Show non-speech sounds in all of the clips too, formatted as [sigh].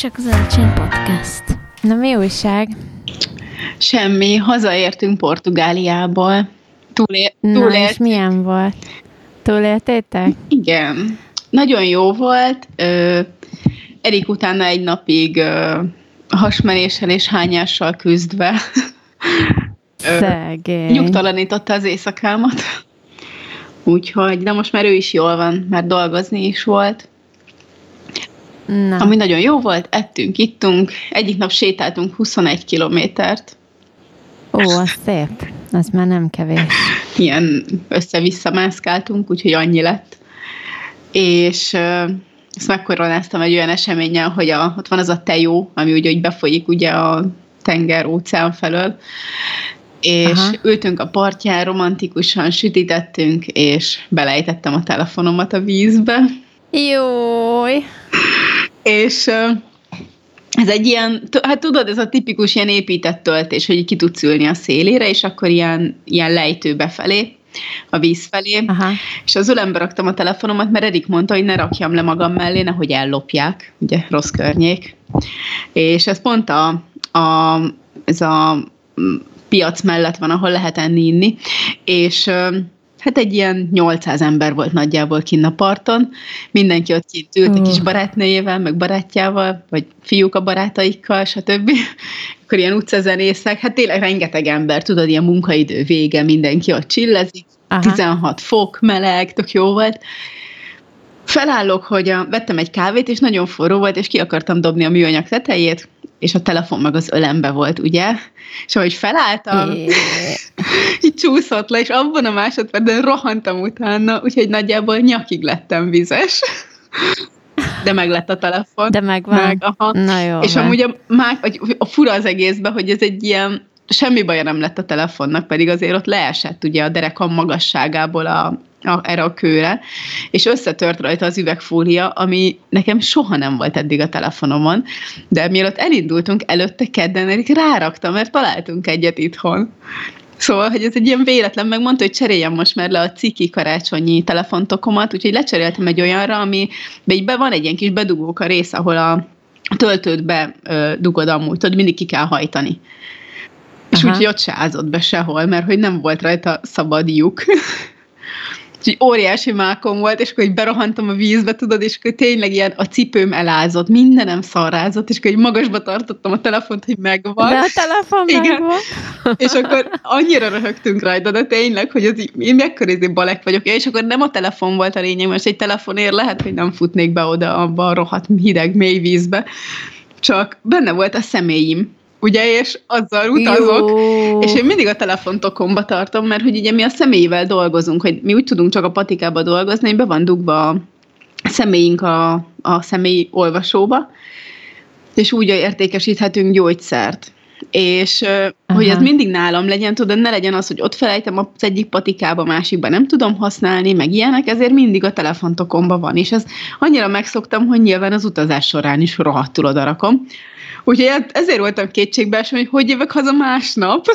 csak az Elcsén Podcast. Na mi újság? Semmi, hazaértünk Portugáliából. Túlél, túlélt. Na, és milyen volt? Túléltétek? Igen. Nagyon jó volt. Erik utána egy napig hasmenéssel és hányással küzdve Szegény. nyugtalanította az éjszakámat. Úgyhogy, de most már ő is jól van, mert dolgozni is volt. Na. Ami nagyon jó volt, ettünk, ittunk, egyik nap sétáltunk 21 kilométert. Ó, az szép. Az már nem kevés. Ilyen össze-vissza mászkáltunk, úgyhogy annyi lett. És ezt megkoronáztam egy olyan eseménnyel, hogy a, ott van az a tejó, ami ugye hogy befolyik ugye a tenger, óceán felől, és Aha. ültünk a partján, romantikusan sütítettünk, és belejtettem a telefonomat a vízbe. Jój! És ez egy ilyen, hát tudod, ez a tipikus ilyen épített töltés, hogy ki tudsz ülni a szélére, és akkor ilyen, ilyen lejtő befelé, a víz felé, Aha. és az ölembe raktam a telefonomat, mert Erik mondta, hogy ne rakjam le magam mellé, nehogy ellopják, ugye rossz környék. És ez pont a, a, ez a piac mellett van, ahol lehet enni, inni, és hát egy ilyen 800 ember volt nagyjából kinn a parton, mindenki ott kint ült a kis barátnőjével, meg barátjával, vagy fiúk a barátaikkal, stb. [laughs] Akkor ilyen utcazenészek, hát tényleg rengeteg ember, tudod, ilyen munkaidő vége, mindenki ott csillezik, Aha. 16 fok, meleg, tök jó volt. Felállok, hogy a, vettem egy kávét, és nagyon forró volt, és ki akartam dobni a műanyag tetejét, és a telefon meg az ölembe volt, ugye? És ahogy felálltam, [laughs] így csúszott le, és abban a másodpercben rohantam utána, úgyhogy nagyjából nyakig lettem vizes. [laughs] De meg lett a telefon. De megvan. Meg, aha. Na jó. És amúgy a, má, a fura az egészben, hogy ez egy ilyen, semmi baja nem lett a telefonnak, pedig azért ott leesett ugye a derekam magasságából a, a, erre a kőre, és összetört rajta az üvegfólia, ami nekem soha nem volt eddig a telefonomon, de mielőtt elindultunk, előtte kedden Erik rárakta, mert találtunk egyet itthon. Szóval, hogy ez egy ilyen véletlen, megmondta, hogy cseréljem most már le a ciki karácsonyi telefontokomat, úgyhogy lecseréltem egy olyanra, ami be van egy ilyen kis bedugók a rész, ahol a töltőt be ö, dugod amúgy, tudod, mindig ki kell hajtani. És úgyhogy ott se ázott be sehol, mert hogy nem volt rajta szabad lyuk. [laughs] Úgyhogy óriási mákom volt, és akkor hogy berohantam a vízbe, tudod, és akkor tényleg ilyen a cipőm elázott, mindenem szarrázott, és akkor magasba tartottam a telefont, hogy megvan. De a telefon Igen. megvan. és akkor annyira röhögtünk rajta, de tényleg, hogy az így, én mekkora izé balek vagyok. És akkor nem a telefon volt a lényeg, mert egy telefonért lehet, hogy nem futnék be oda abba a rohadt hideg mély vízbe. Csak benne volt a személyim, ugye, és azzal utazok, Jó. és én mindig a telefontokomba tartom, mert hogy ugye mi a személyével dolgozunk, hogy mi úgy tudunk csak a patikába dolgozni, hogy be van dugva a személyünk a, a személy olvasóba, és úgy értékesíthetünk gyógyszert. És Aha. hogy ez mindig nálam legyen, tudod, ne legyen az, hogy ott felejtem az egyik patikába, másikba nem tudom használni, meg ilyenek, ezért mindig a telefontokomba van, és ez annyira megszoktam, hogy nyilván az utazás során is rohadtul odarakom. Úgyhogy hát ezért voltam kétségbe, hogy hogy jövök haza másnap.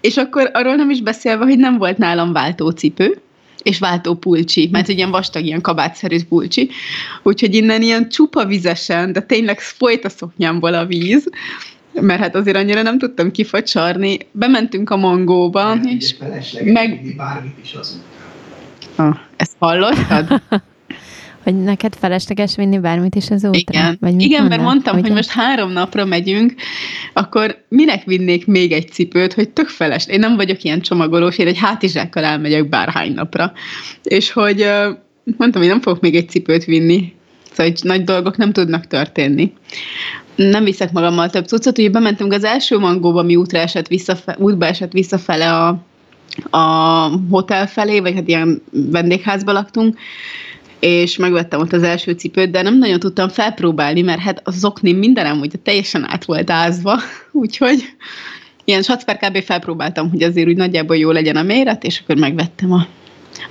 És akkor arról nem is beszélve, hogy nem volt nálam váltócipő, és váltó pulcsi, mert egy ilyen vastag, ilyen kabátszerű pulcsi. Úgyhogy innen ilyen csupa vizesen, de tényleg folyt a szoknyámból a víz, mert hát azért annyira nem tudtam kifacsarni. Bementünk a mangóba, és meg... bármit is az ah, ezt hallottad? [laughs] Hogy neked felesleges vinni bármit is az útra? Igen, Vagy Igen mert mondtam, hogy, hogy most három napra megyünk, akkor minek vinnék még egy cipőt, hogy tök feles. Én nem vagyok ilyen csomagolós, én egy hátizsákkal elmegyek bárhány napra. És hogy mondtam, hogy nem fogok még egy cipőt vinni, szóval hogy nagy dolgok nem tudnak történni. Nem viszek magammal több cuccot, hogy bementünk az első mangóba, mi útra esett visszafe, útba esett visszafele a, a hotel felé, vagy hát ilyen vendégházba laktunk, és megvettem ott az első cipőt, de nem nagyon tudtam felpróbálni, mert hát az oknim mindenem ugye teljesen át volt ázva, [laughs] úgyhogy ilyen sacper kb. felpróbáltam, hogy azért úgy nagyjából jó legyen a méret, és akkor megvettem a,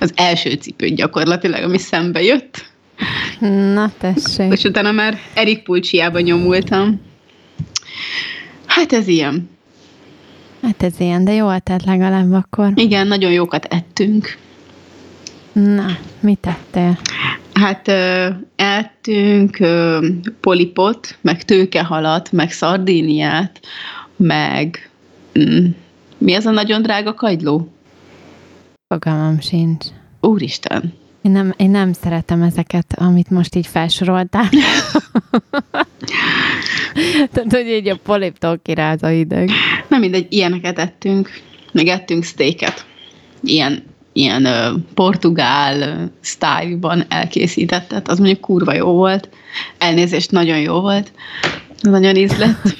az első cipőt gyakorlatilag, ami szembe jött. Na tessék. És utána már Erik pulcsiába nyomultam. Hát ez ilyen. Hát ez ilyen, de jó tehát legalább akkor. Igen, nagyon jókat ettünk. Na, mit tettél? Hát ettünk polipot, meg tőkehalat, meg szardíniát, meg mm, mi az a nagyon drága kagyló? Fogalmam sincs. Úristen. Én nem, én nem szeretem ezeket, amit most így felsoroltál. [laughs] Tehát, hogy így a poliptól kiráz a ideg. Nem mindegy, ilyeneket ettünk. Meg ettünk steaket. Ilyen, ilyen portugál uh, sztájlban elkészítettet. Az mondjuk kurva jó volt. Elnézést, nagyon jó volt. Nagyon ízlett. [laughs]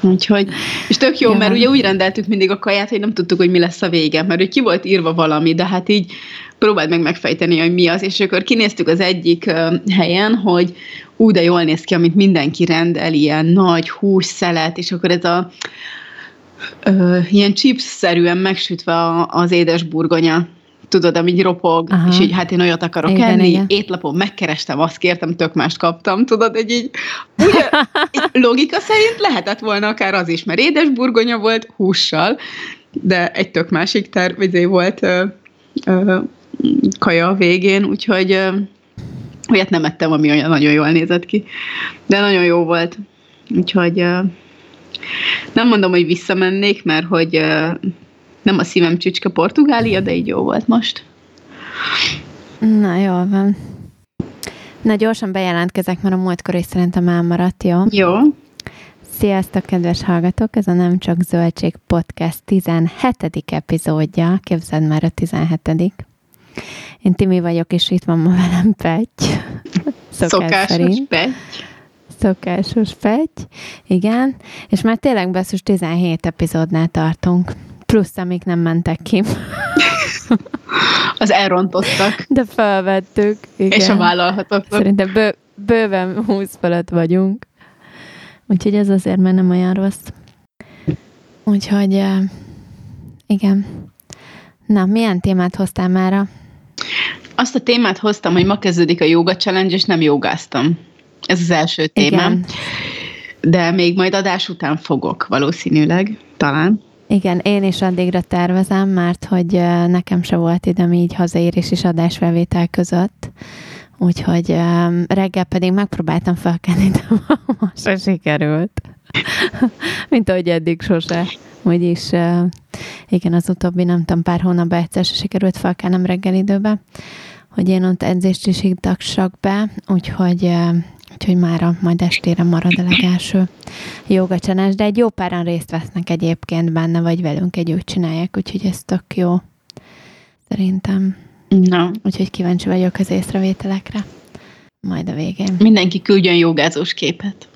Úgyhogy, és tök jó, ja. mert ugye úgy rendeltük mindig a kaját, hogy nem tudtuk, hogy mi lesz a vége, mert hogy ki volt írva valami, de hát így próbáld meg megfejteni, hogy mi az, és akkor kinéztük az egyik helyen, hogy úgy de jól néz ki, amit mindenki rendel, ilyen nagy hússzelet, és akkor ez a uh, ilyen chips-szerűen megsütve a, az édes burgonya tudod, ami ropog, Aha. és így hát én olyat akarok igen, enni, igen. étlapon megkerestem, azt kértem, tök mást kaptam, tudod, egy így, ugye, [laughs] így logika szerint lehetett volna akár az is, mert édes burgonya volt hússal, de egy tök másik tervezé volt ö, ö, kaja a végén, úgyhogy ö, olyat nem ettem, ami olyan nagyon jól nézett ki, de nagyon jó volt, úgyhogy ö, nem mondom, hogy visszamennék, mert hogy nem a szívem csücske Portugália, de így jó volt most. Na, jól van. Na, gyorsan bejelentkezek, mert a múltkor is szerintem elmaradt, jó? Jó. Sziasztok, kedves hallgatók! Ez a Nem Csak Zöldség Podcast 17. epizódja. Képzeld már a 17. Én Timi vagyok, és itt van ma velem Petty. Szokás [laughs] Szokásos szerint. Petty. Szokásos Petty, igen. És már tényleg basszus 17 epizódnál tartunk. Plusz, amik nem mentek ki. [laughs] Az elrontottak. De felvettük. Igen. És a vállalhatók. Szerintem bő, bőven 20 fölött vagyunk. Úgyhogy ez azért már nem olyan rossz. Úgyhogy igen. Na, milyen témát hoztál mára? Azt a témát hoztam, hogy ma kezdődik a Yoga Challenge, és nem jogáztam. Ez az első témám. Igen. De még majd adás után fogok valószínűleg, talán. Igen, én is addigra tervezem, mert hogy nekem se volt időm így hazaérés és adásfelvétel között. Úgyhogy reggel pedig megpróbáltam felkelni, de [laughs] ma se sikerült. [laughs] Mint ahogy eddig sose. Úgyis igen, az utóbbi nem tudom, pár hónapban egyszer se sikerült felkelnem reggel időbe, hogy én ott edzést is iktassak be, úgyhogy úgyhogy mára majd estére marad a legelső jogacsanás, de egy jó páran részt vesznek egyébként benne, vagy velünk együtt csinálják, úgyhogy ez tök jó. Szerintem. Na. Úgyhogy kíváncsi vagyok az észrevételekre. Majd a végén. Mindenki küldjön jogázós képet.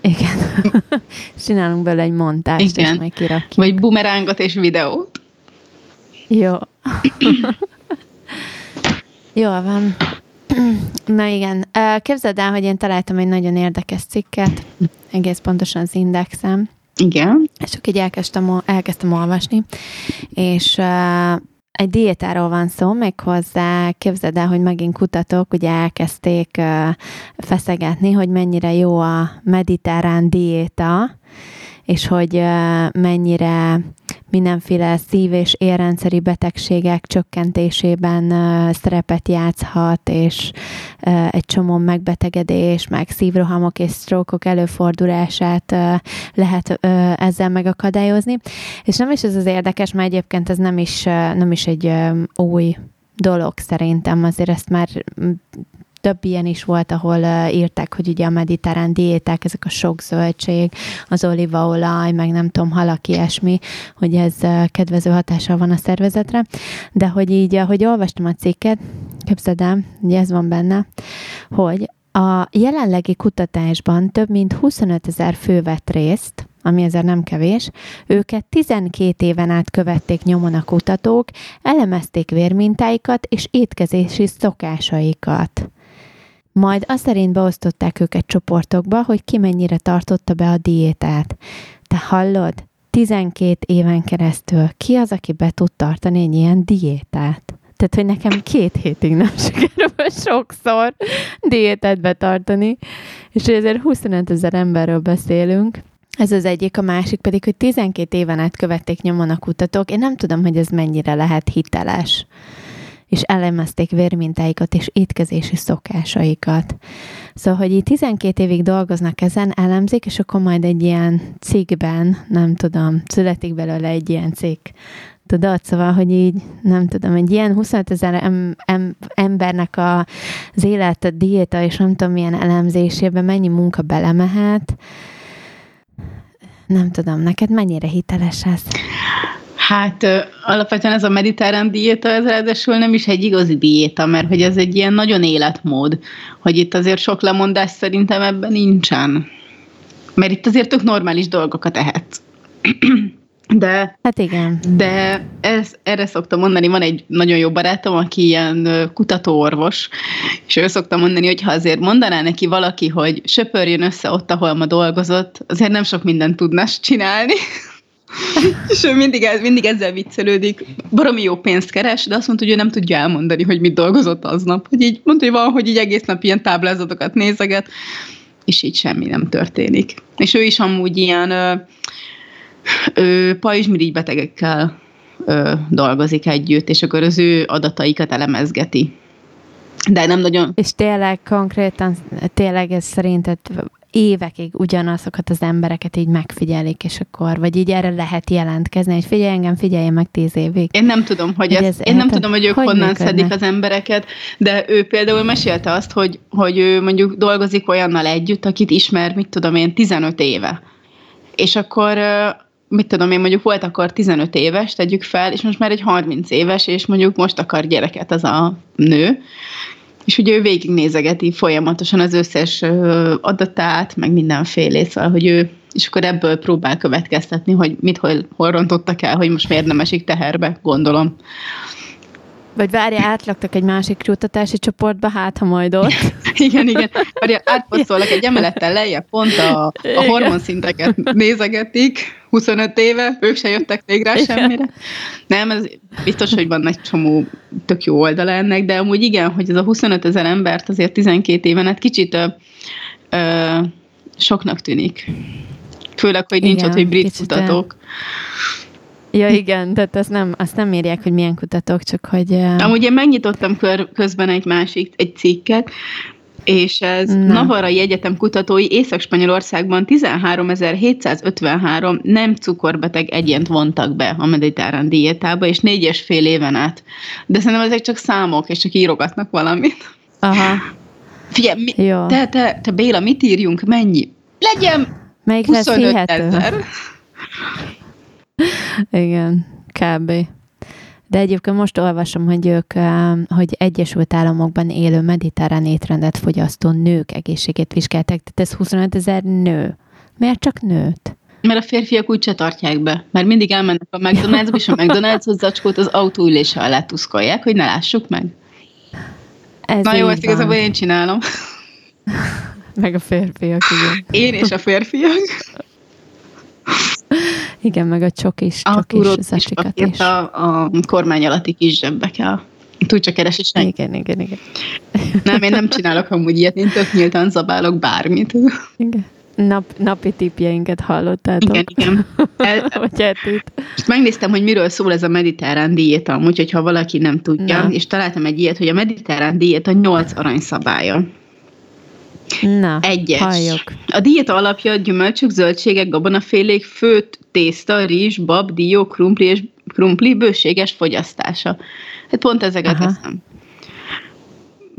Igen. [laughs] Csinálunk bele egy montást, Igen. és majd kirakjuk. Vagy bumerángot és videót. Jó. [laughs] Jól van. [clears throat] Na igen, képzeld el, hogy én találtam egy nagyon érdekes cikket, egész pontosan az Indexem. Igen. És csak így elkezdtem, elkezdtem olvasni, és egy diétáról van szó, méghozzá képzeld el, hogy megint kutatók ugye elkezdték feszegetni, hogy mennyire jó a mediterrán diéta, és hogy mennyire mindenféle szív- és érrendszeri betegségek csökkentésében szerepet játszhat, és egy csomó megbetegedés, meg szívrohamok és sztrókok előfordulását lehet ezzel megakadályozni. És nem is ez az érdekes, mert egyébként ez nem is, nem is egy új dolog szerintem, azért ezt már több ilyen is volt, ahol írták, hogy ugye a mediterrán diéták, ezek a sok zöldség, az olívaolaj, meg nem tudom, halak, ilyesmi, hogy ez kedvező hatással van a szervezetre, de hogy így, ahogy olvastam a cikket, képzeld el, ugye ez van benne, hogy a jelenlegi kutatásban több mint 25 ezer fő vett részt, ami ezzel nem kevés, őket 12 éven át követték nyomon a kutatók, elemezték vérmintáikat és étkezési szokásaikat. Majd azt szerint beosztották őket csoportokba, hogy ki mennyire tartotta be a diétát. Te hallod? 12 éven keresztül ki az, aki be tud tartani egy ilyen diétát? Tehát, hogy nekem két hétig nem [laughs] sikerül sokszor diétát betartani, és ezért 25 ezer emberről beszélünk, ez az egyik, a másik pedig, hogy 12 éven át követték nyomon a kutatók. Én nem tudom, hogy ez mennyire lehet hiteles és elemezték vérmintáikat és étkezési szokásaikat. Szóval, hogy így 12 évig dolgoznak ezen, elemzik, és akkor majd egy ilyen cikkben, nem tudom, születik belőle egy ilyen cikk, tudod? Szóval, hogy így, nem tudom, egy ilyen 25 ezer em, em, embernek a, az élet, a diéta, és nem tudom milyen elemzésében mennyi munka belemehet, nem tudom, neked mennyire hiteles ez? Hát alapvetően ez a mediterrán diéta, ez ráadásul nem is egy igazi diéta, mert hogy ez egy ilyen nagyon életmód, hogy itt azért sok lemondás szerintem ebben nincsen. Mert itt azért tök normális dolgokat ehetsz. [clears throat] De, hát igen. De ez, erre szoktam mondani, van egy nagyon jó barátom, aki ilyen kutatóorvos, és ő szokta mondani, hogy ha azért mondaná neki valaki, hogy söpörjön össze ott, ahol ma dolgozott, azért nem sok mindent tudnás csinálni. [laughs] és ő mindig, mindig ezzel viccelődik. Baromi jó pénzt keres, de azt mondta, hogy ő nem tudja elmondani, hogy mit dolgozott aznap. Hogy így mondta, hogy van, hogy így egész nap ilyen táblázatokat nézeget, és így semmi nem történik. És ő is amúgy ilyen ő pajzsmirigy betegekkel ö, dolgozik együtt, és akkor az ő adataikat elemezgeti. De nem nagyon... És tényleg konkrétan, tényleg ez szerinted évekig ugyanazokat az embereket így megfigyelik, és akkor, vagy így erre lehet jelentkezni, hogy figyelj engem, figyelj meg tíz évig. Én nem tudom, hogy, ez, ez én nem tudom, hogy ők hogy honnan működnek? szedik az embereket, de ő például mesélte azt, hogy, hogy ő mondjuk dolgozik olyannal együtt, akit ismer, mit tudom én, 15 éve. És akkor mit tudom én, mondjuk volt akkor 15 éves, tegyük fel, és most már egy 30 éves, és mondjuk most akar gyereket az a nő, és ugye ő végignézegeti folyamatosan az összes adatát, meg mindenfélét, szóval, hogy ő, és akkor ebből próbál következtetni, hogy mit, hol, hol rontottak el, hogy most miért nem esik teherbe, gondolom. Vagy várja, átlaktak egy másik kutatási csoportba, hát ha majd ott. [laughs] igen, igen. Várja, átposztolnak egy emelettel lejjebb, pont a, a hormonszinteket nézegetik, 25 éve, ők se jöttek még rá igen. semmire. Nem, ez biztos, hogy van egy csomó tök jó oldala ennek, de amúgy igen, hogy ez a 25 ezer embert azért 12 éven, hát kicsit ö, ö, soknak tűnik. Főleg, hogy nincs igen, ott, hogy brit kutatók. El Ja, igen, tehát azt nem, azt nem írják, hogy milyen kutatók, csak hogy... Amúgy én megnyitottam kör, közben egy másik, egy cikket, és ez Na. Navarai Egyetem kutatói Észak-Spanyolországban 13.753 nem cukorbeteg egyént vontak be a mediterrán diétába, és négy és fél éven át. De szerintem ezek csak számok, és csak írogatnak valamit. Aha. Figyelj, mi, Jó. Te, te, te Béla, mit írjunk, mennyi? Legyen Melyik 25 ezer. Igen, kb. De egyébként most olvasom, hogy ők, hogy Egyesült Államokban élő mediterrán étrendet fogyasztó nők egészségét vizsgálták, tehát ez 25 ezer nő. Miért csak nőt? Mert a férfiak úgy se tartják be. Mert mindig elmennek a McDonald's-ba, és a McDonald's zacskót az autóülése alá tuszkolják, hogy ne lássuk meg. Ez Na jó, ezt igazából én csinálom. Meg a férfiak, igen. Én és a férfiak. Igen, meg a csokis, a csokis zacsikat is. A, a kormány alatti kis zsebbekkel. Tud csak keresni senki. Igen, igen, igen. Nem, én nem csinálok amúgy ilyet, én tök nyíltan zabálok bármit. Igen. Nap, napi tipjeinket hallottátok. Igen, igen. [laughs] El, Vagy Most megnéztem, hogy miről szól ez a mediterrán diéta, amúgy, hogyha valaki nem tudja, Na. és találtam egy ilyet, hogy a mediterrán diéta nyolc aranyszabálya. Na, Egyes. Halljuk. A diéta alapja gyümölcsök, zöldségek, gabonafélék, főt, tészta, rizs, bab, dió, krumpli és krumpli bőséges fogyasztása. Hát pont ezeket Aha. eszem.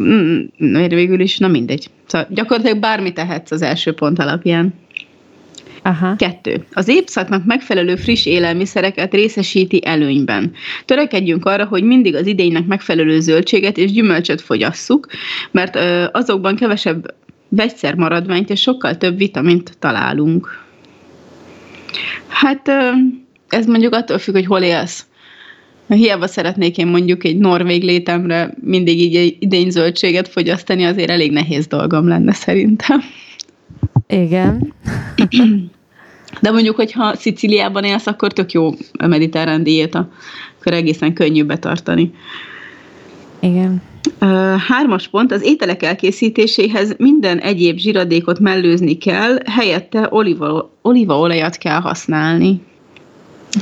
Mm, végül is, na mindegy. Szóval gyakorlatilag bármit tehetsz az első pont alapján. Aha. Kettő. Az évszaknak megfelelő friss élelmiszereket részesíti előnyben. Törekedjünk arra, hogy mindig az idénynek megfelelő zöldséget és gyümölcsöt fogyasszuk, mert azokban kevesebb vegyszermaradványt és sokkal több vitamint találunk. Hát ez mondjuk attól függ, hogy hol élsz. Hiába szeretnék én mondjuk egy norvég létemre mindig így egy idényzöldséget fogyasztani, azért elég nehéz dolgom lenne szerintem. Igen. De mondjuk, hogyha Sziciliában élsz, akkor tök jó a mediterrán diéta, akkor egészen könnyű betartani. Igen. Hármas pont, az ételek elkészítéséhez minden egyéb zsiradékot mellőzni kell, helyette oliva, olívaolajat kell használni.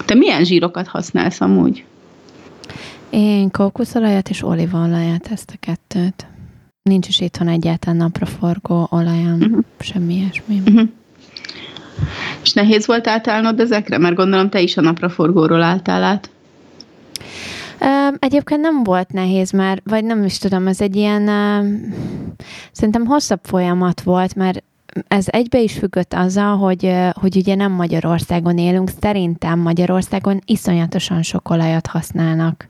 Te milyen zsírokat használsz amúgy? Én kókuszolajat és olívaolajat, ezt a kettőt. Nincs is itthon egyáltalán napraforgó olajam, uh-huh. semmi ilyesmi. Uh-huh. És nehéz volt átállnod ezekre? Mert gondolom te is a napraforgóról álltál át. Egyébként nem volt nehéz, mert, vagy nem is tudom, ez egy ilyen, szerintem hosszabb folyamat volt, mert ez egybe is függött azzal, hogy, hogy ugye nem Magyarországon élünk, szerintem Magyarországon iszonyatosan sok olajat használnak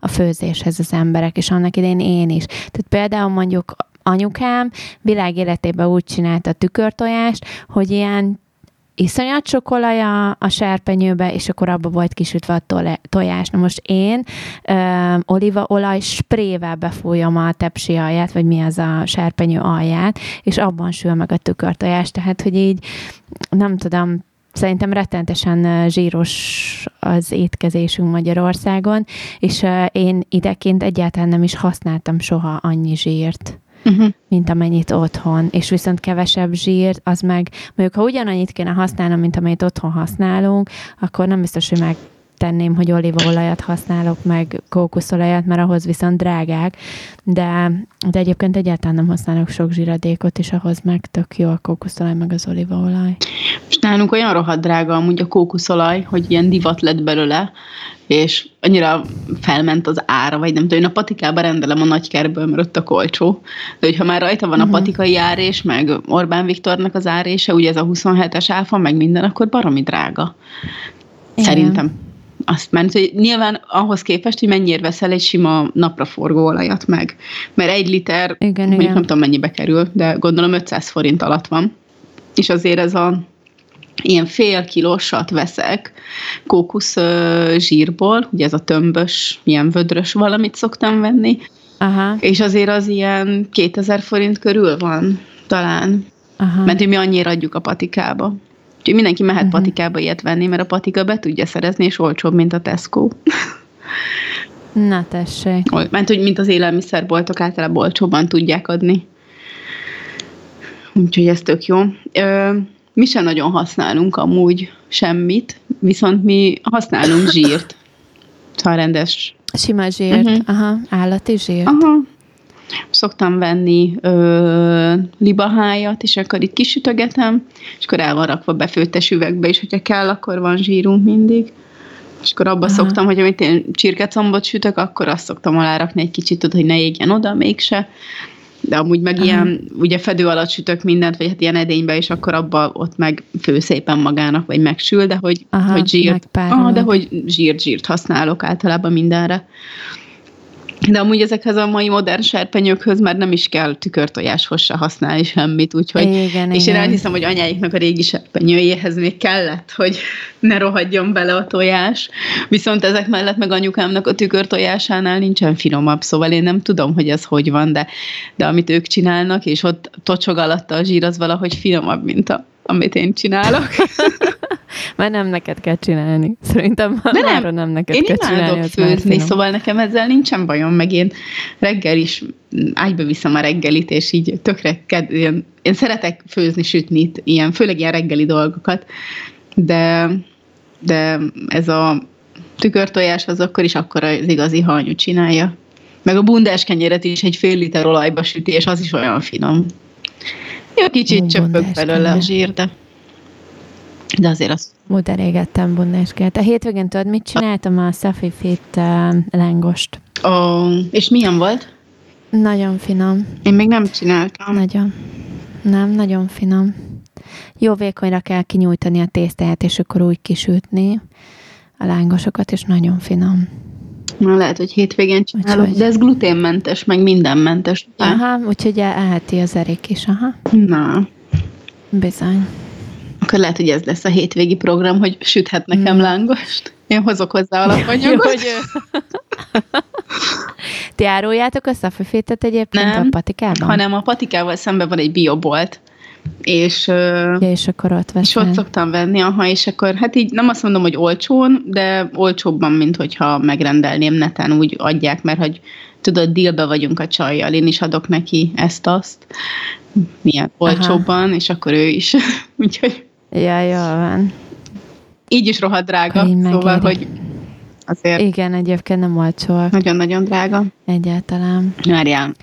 a főzéshez az emberek, és annak idején én is. Tehát például mondjuk anyukám világ életében úgy csinálta a tükörtojást, hogy ilyen iszonyat sok olaj a, a serpenyőbe, és akkor abba volt kisütve a tojás. Na most én ö, olívaolaj sprével befújom a tepsi alját, vagy mi az a serpenyő alját, és abban sül meg a tükörtojás. Tehát, hogy így nem tudom, szerintem rettentesen zsíros az étkezésünk Magyarországon, és én ideként egyáltalán nem is használtam soha annyi zsírt uh-huh. mint amennyit otthon, és viszont kevesebb zsír, az meg, mondjuk ha ugyanannyit kéne használnom, mint amennyit otthon használunk, akkor nem biztos, hogy meg tenném, hogy olívaolajat használok, meg kókuszolajat, mert ahhoz viszont drágák, de, de egyébként egyáltalán nem használok sok zsíradékot, és ahhoz meg tök jó a kókuszolaj, meg az olívaolaj. És nálunk olyan rohadt drága amúgy a kókuszolaj, hogy ilyen divat lett belőle, és annyira felment az ára, vagy nem tudom, én a patikába rendelem a nagykerből, mert ott a kolcsó. De hogyha már rajta van uh-huh. a mhm. patikai árés, meg Orbán Viktornak az árése, ugye ez a 27-es áfa, meg minden, akkor baromi drága. Igen. Szerintem. Azt ment, hogy nyilván ahhoz képest, hogy mennyire veszel egy sima napraforgó olajat meg. Mert egy liter, igen, mondjuk igen. nem tudom mennyibe kerül, de gondolom 500 forint alatt van. És azért ez a ilyen fél kilósat veszek kókusz zsírból, ugye ez a tömbös, ilyen vödrös valamit szoktam venni, Aha. és azért az ilyen 2000 forint körül van talán, Aha. mert mi annyira adjuk a patikába. Úgyhogy mindenki mehet uh-huh. patikába ilyet venni, mert a patika be tudja szerezni, és olcsóbb, mint a Tesco. Na tessék. Mert hogy mint az élelmiszerboltok általában olcsóban tudják adni. Úgyhogy ez tök jó. Ö, mi sem nagyon használunk amúgy semmit, viszont mi használunk zsírt. [laughs] Szóval rendes. Sima zsírt, uh-huh. aha, állati zsírt. Aha. Szoktam venni ö, libahájat, és akkor itt kisütögetem, és akkor el van rakva befőttes üvegbe, és hogyha kell, akkor van zsírunk mindig. És akkor abba Aha. szoktam, hogy amit én csirkecombot sütök, akkor azt szoktam alárakni egy kicsit, hogy ne égjen oda mégse de amúgy meg Aha. ilyen, ugye fedő alatt sütök mindent, vagy hát ilyen edénybe, és akkor abba ott meg fő szépen magának, vagy megsül, de hogy, Aha, hogy zsírt, ah, de hogy zsírt, zsírt használok általában mindenre. De amúgy ezekhez a mai modern serpenyőkhöz már nem is kell tükörtojáshoz se használni semmit, úgyhogy, igen, és igen. én elhiszem, hogy anyáiknak a régi serpenyőjéhez még kellett, hogy ne rohadjon bele a tojás, viszont ezek mellett meg anyukámnak a tükörtojásánál nincsen finomabb, szóval én nem tudom, hogy ez hogy van, de, de amit ők csinálnak, és ott tocsog alatta a zsír, az valahogy finomabb, mint a, amit én csinálok. [laughs] Már nem neked kell csinálni. Szerintem De nem, nem neked én kell csinálni. Én főzni, szóval nekem ezzel nincsen bajom, meg én reggel is ágyba viszem a reggelit, és így tökre ked, én, én szeretek főzni, sütni, ilyen, főleg ilyen reggeli dolgokat, de, de ez a tükörtojás az akkor is akkor az igazi hanyú csinálja. Meg a bundás kenyeret is egy fél liter olajba süti, és az is olyan finom. Jó, kicsit csöpög belőle a zsír, de... De azért az... Múlt elégettem bundáskát. A hétvégén tudod, mit csináltam? A Safi Fit uh, lángost. Oh, és milyen volt? Nagyon finom. Én még nem csináltam. Nagyon. Nem, nagyon finom. Jó vékonyra kell kinyújtani a tésztáját, és akkor úgy kisütni a lángosokat, és nagyon finom. Na, lehet, hogy hétvégén csinálok, úgyhogy... de ez gluténmentes, meg mindenmentes. Aha, úgyhogy elheti az erék is, aha. Na. Bizony. Akkor lehet, hogy ez lesz a hétvégi program, hogy süthet nekem hmm. lángost. Én hozok hozzá alapanyagot. hogy... Ti áruljátok a szafafétet egyébként Nem, a patikában? hanem a patikával szemben van egy biobolt, és, ja, és akkor ott És ott szoktam venni, aha, és akkor hát így nem azt mondom, hogy olcsón, de olcsóbban, mint hogyha megrendelném neten, úgy adják, mert hogy tudod, dílbe vagyunk a csajjal, én is adok neki ezt-azt, milyen olcsóbban, aha. és akkor ő is. [laughs] Úgyhogy Ja, jó van. Így is rohadt drága, szóval, hogy azért. Igen, egyébként nem olcsóak. Nagyon-nagyon drága. Egyáltalán. Várjál,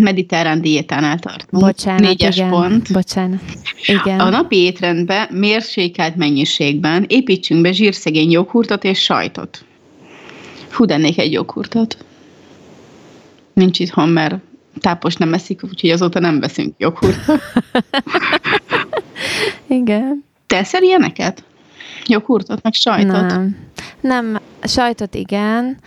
mediterrán diétánál tartunk. Bocsánat, Négyes igen. pont. Bocsánat. Igen. A napi étrendbe mérsékelt mennyiségben építsünk be zsírszegény joghurtot és sajtot. Fú, de ennék egy joghurtot. Nincs itthon, mert tápos nem eszik, úgyhogy azóta nem veszünk joghurtot. [laughs] Igen. Te eszel ilyeneket? Joghurtot, meg sajtot? Nem. Nem, sajtot igen,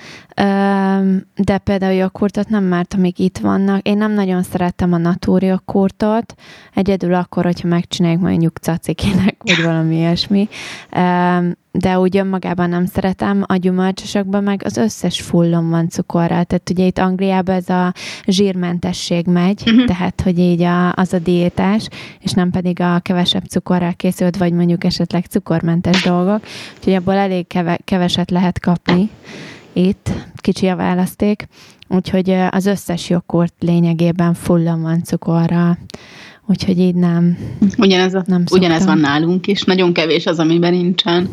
de például joghurtot nem, mert amíg itt vannak. Én nem nagyon szerettem a natúr joghurtot, egyedül akkor, hogyha megcsináljuk mondjuk cacikinek, vagy valami ilyesmi. De úgy önmagában nem szeretem, a gyümölcsösökben meg az összes fullon van cukorral. Tehát ugye itt Angliában ez a zsírmentesség megy, Mhm. tehát hogy így a, az a diétás, és nem pedig a kevesebb cukorral készült, vagy mondjuk esetleg cukormentes dolgok. Úgyhogy abból elég keve, keveset lehet kapni itt, kicsi a választék. Úgyhogy az összes joghurt lényegében fullon van cukorral. Úgyhogy így nem. Ugyanez, a, Nem ugyanez szoktam. van nálunk is. Nagyon kevés az, amiben nincsen.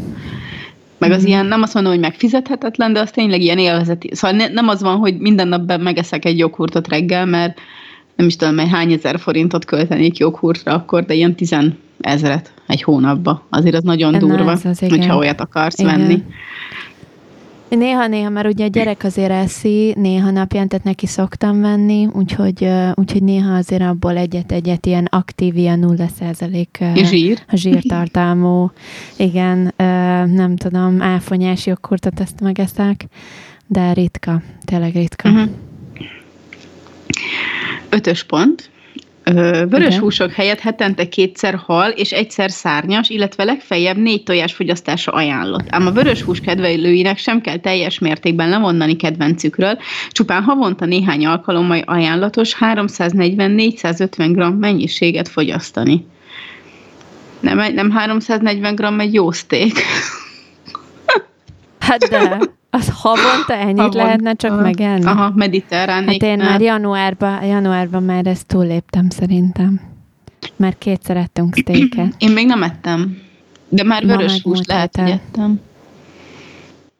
Meg az Mhm. ilyen, nem azt mondom, hogy megfizethetetlen, de az tényleg ilyen élvezeti. Szóval ne, nem az van, hogy minden nap megeszek egy joghurtot reggel, mert nem is tudom, mert hány ezer forintot költenék joghurtra akkor, de ilyen tizen ezret egy hónapba. Azért az nagyon Na, durva, az, igen. hogyha olyat akarsz Igen. venni. Néha-néha, mert ugye a gyerek azért eszi, néha napján, tehát neki szoktam venni, úgyhogy, úgyhogy néha azért abból egyet-egyet ilyen aktív, ilyen 0% ö, Zsír. a zsírtartalmú, igen, nem tudom, áfonyás joghurtot ezt megeszek, de ritka, tényleg ritka. Uh-huh. Ötös pont. Vörös Igen. húsok helyett hetente kétszer hal és egyszer szárnyas, illetve legfeljebb négy tojás fogyasztása ajánlott. Ám a vörös hús kedvelőinek sem kell teljes mértékben lemondani kedvencükről, csupán havonta néhány alkalommal ajánlatos 340-450 g mennyiséget fogyasztani. Nem, nem 340 g egy jó steak. Hát de, az havonta ennyit Havonta. lehetne csak megenni? Aha, mediterrán. Hát én már januárban, januárban már ezt túlléptem szerintem. Már kétszer ettünk steaket. [clears throat] Én még nem ettem. De már vörös húst lehet, hogy ettem.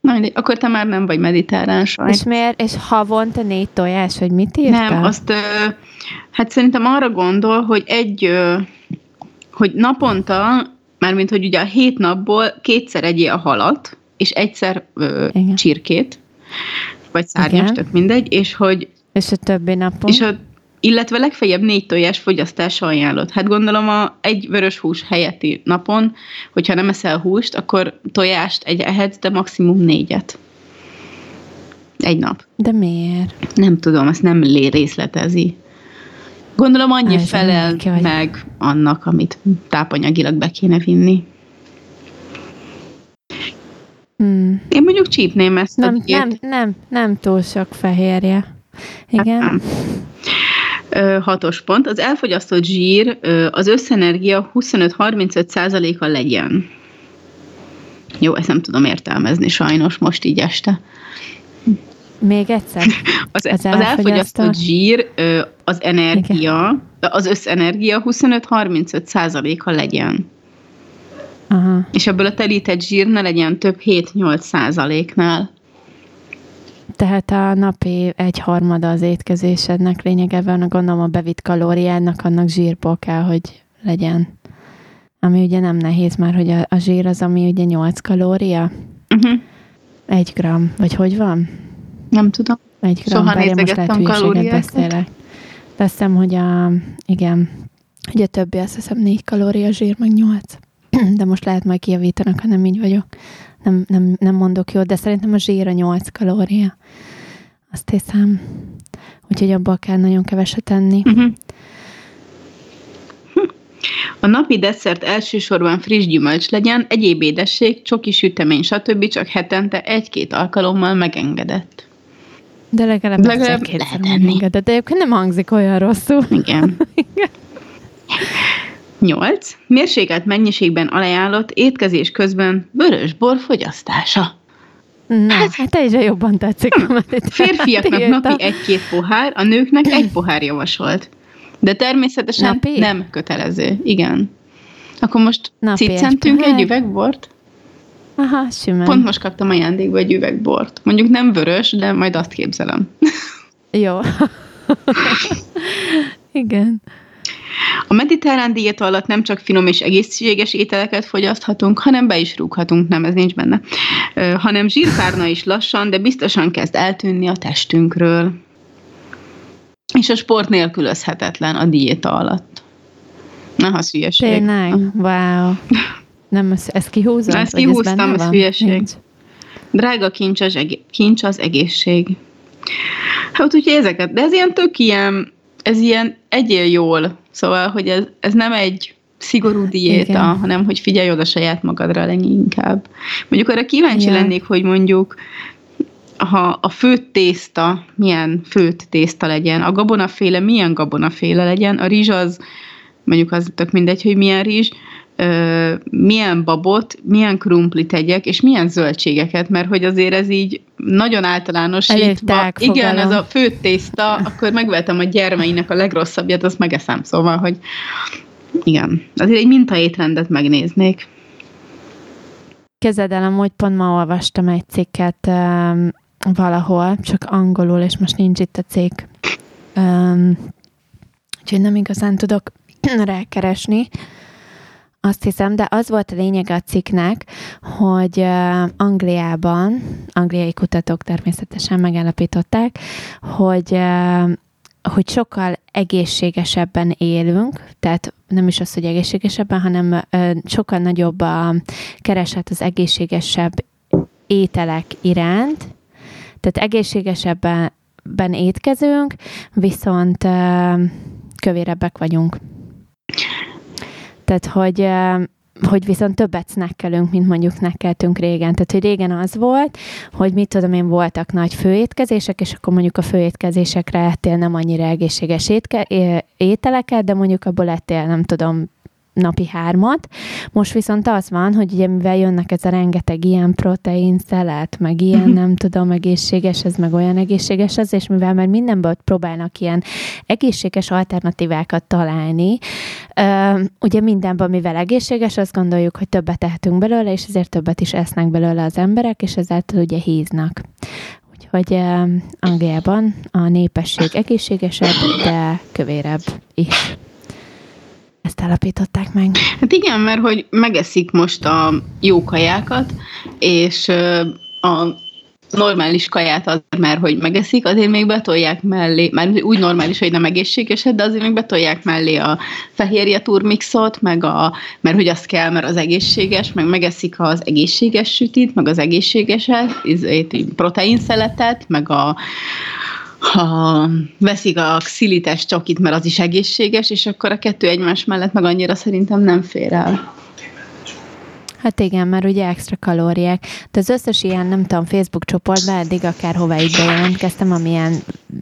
Na mindegy, akkor te már nem vagy mediterrán sajt. És miért? És havonta négy tojás, vagy mit írtál? Nem, azt, hát szerintem arra gondol, hogy egy, hogy naponta, mármint, hogy ugye a hét napból kétszer egyél a halat, és egyszer ö, Igen. csirkét, vagy szárnyas, Igen. tök mindegy, és hogy, És a többi napon? és a, illetve legfeljebb négy tojás fogyasztása ajánlott. Hát gondolom a egy vörös hús helyetti napon, hogyha nem eszel húst, akkor tojást egy ehetsz, de maximum négyet. Egy nap. De miért? Nem tudom, ezt nem lé részletezi. Gondolom annyi Ez felel meg annak, amit tápanyagilag be kéne vinni. Hmm. Én mondjuk csípném ezt a Nem, diét. nem, nem, nem túl sok fehérje. Igen? Nem. Ö, hatos pont. Az elfogyasztott zsír ö, az összenergia 25-35%-a legyen. Jó, ezt nem tudom értelmezni sajnos most így este. Még egyszer? [laughs] Az, Az az, az elfogyasztott elfogyasztott- zsír, ö, az energia, az összenergia 25-35%-a legyen. Aha. És ebből a telített zsír ne legyen több 7-8 százaléknál. Tehát a napi egy harmada az étkezésednek lényegében, gondolom a bevitt kalóriádnak annak zsírból kell, hogy legyen. Ami ugye nem nehéz már, hogy a, a zsír az, ami ugye 8 kalória, Uh-huh. egy gram, vagy hogy van? Nem tudom. Egy gram, Soha bár most lehet hülyeséget beszélek. Veszem, hogy a, igen, hogy a többi azt hiszem 4 kalória zsír, meg 8. [clears throat] De most lehet majd kijavítanak, ha nem így vagyok. Nem, nem, nem mondok jót, de szerintem a zsír a 8 kalória. Azt hiszem. Úgyhogy abból kell nagyon keveset tenni. Uh-huh. A napi desszert elsősorban friss gyümölcs legyen, egyéb édesség, csoki sütemény, stb. csak hetente egy-két alkalommal megengedett. De legalább, Legalább lehet enni. megengedett. De egyébként nem hangzik olyan rosszul. Igen. [laughs] 8. Mérsékelt mennyiségben ajánlott étkezés közben vörös bor fogyasztása. Na, hát egyre jobban tetszik. mediterrán Férfiaknak napi egy-két pohár, a nőknek egy [laughs] pohár javasolt. De természetesen Napi? nem kötelező. Igen. Akkor most Napi egy ciccentünk egy üveg bort? Aha, simán. Pont most kaptam ajándékba egy üveg bort. Mondjuk nem vörös, de majd azt képzelem. Jó. [laughs] Igen. A mediterrán diéta alatt nem csak finom és egészséges ételeket fogyaszthatunk, hanem be is rúghatunk, nem, ez nincs benne, Ö, hanem zsírpárna is lassan, de biztosan kezd eltűnni a testünkről. És a sport nélkülözhetetlen a diéta alatt. Na, az hülyeség. Tényleg? Wow. Nem, ezt, ezt kihúzod? Ezt ez kihúztam, ez van? hülyeség. Nincs. Drága kincs az, egé- kincs az egészség. Hát úgyhogy ezeket, de ez ilyen tök ilyen, ez ilyen egyél jól, szóval, hogy ez, ez nem egy szigorú diéta, Igen. hanem hogy figyelj oda saját magadra leginkább. Mondjuk arra kíváncsi Ja. lennék, hogy mondjuk ha a főtt tészta, milyen főtt tészta legyen, a gabonaféle milyen gabonaféle legyen, a rizs az, mondjuk az tök mindegy, hogy milyen rizs, ö, milyen babot, milyen krumplit tegyek, és milyen zöldségeket, mert hogy azért ez így nagyon általánosítva. Igen, ez a főtt tészta, akkor megvettem a gyermeinek a legrosszabbját, azt megeszem, szóval, hogy igen, azért egy mintaétrendet megnéznék. Kezed el, amúgy pont ma olvastam egy cikket um, valahol, csak angolul, és most nincs itt a cikk. Um, úgyhogy nem igazán tudok [clears throat] rákeresni. Azt hiszem, de az volt a lényeg a cikknek, hogy Angliában, angliai kutatók természetesen megállapították, hogy hogy sokkal egészségesebben élünk, tehát nem is az, hogy egészségesebben, hanem sokkal nagyobb a kereset az egészségesebb ételek iránt, tehát egészségesebben ben étkezünk, viszont kövérebbek vagyunk. Tehát, hogy hogy viszont többet snackelünk, mint mondjuk snackeltünk régen. Tehát, hogy régen az volt, hogy mit tudom én, voltak nagy főétkezések, és akkor mondjuk a főétkezésekre ettél nem annyira egészséges étke, é- ételeket, de mondjuk abból ettél, nem tudom, napi hármat. Most viszont az van, hogy ugye mivel jönnek ez a rengeteg ilyen protein szelet, meg ilyen nem tudom, egészséges ez, meg olyan egészséges az, és mivel már mindenből próbálnak ilyen egészséges alternatívákat találni, ugye mindenben, mivel egészséges, azt gondoljuk, hogy többet tehetünk belőle, és ezért többet is esznek belőle az emberek, és ezáltal ugye híznak. Úgyhogy Angliában a népesség egészségesebb, de kövérebb is. Ezt állapították meg. Hát igen, mert hogy megeszik most a jó kajákat, és a normális kaját az, mert hogy megeszik, azért még betolják mellé, már úgy normális, hogy nem egészséges, de azért még betolják mellé a fehérje turmixot, meg a, mert hogy az kell, mert az egészséges, meg megeszik az egészséges sütit, meg az egészségeset, izét, így proteinszeletet, meg a ha veszik a xilites csokit, mert az is egészséges, és akkor a kettő egymás mellett meg annyira szerintem nem fér el. Hát igen, mert ugye extra kalóriák. De az összes ilyen, nem tudom, Facebook csoportban eddig akárhová így bejelentkeztem, amilyen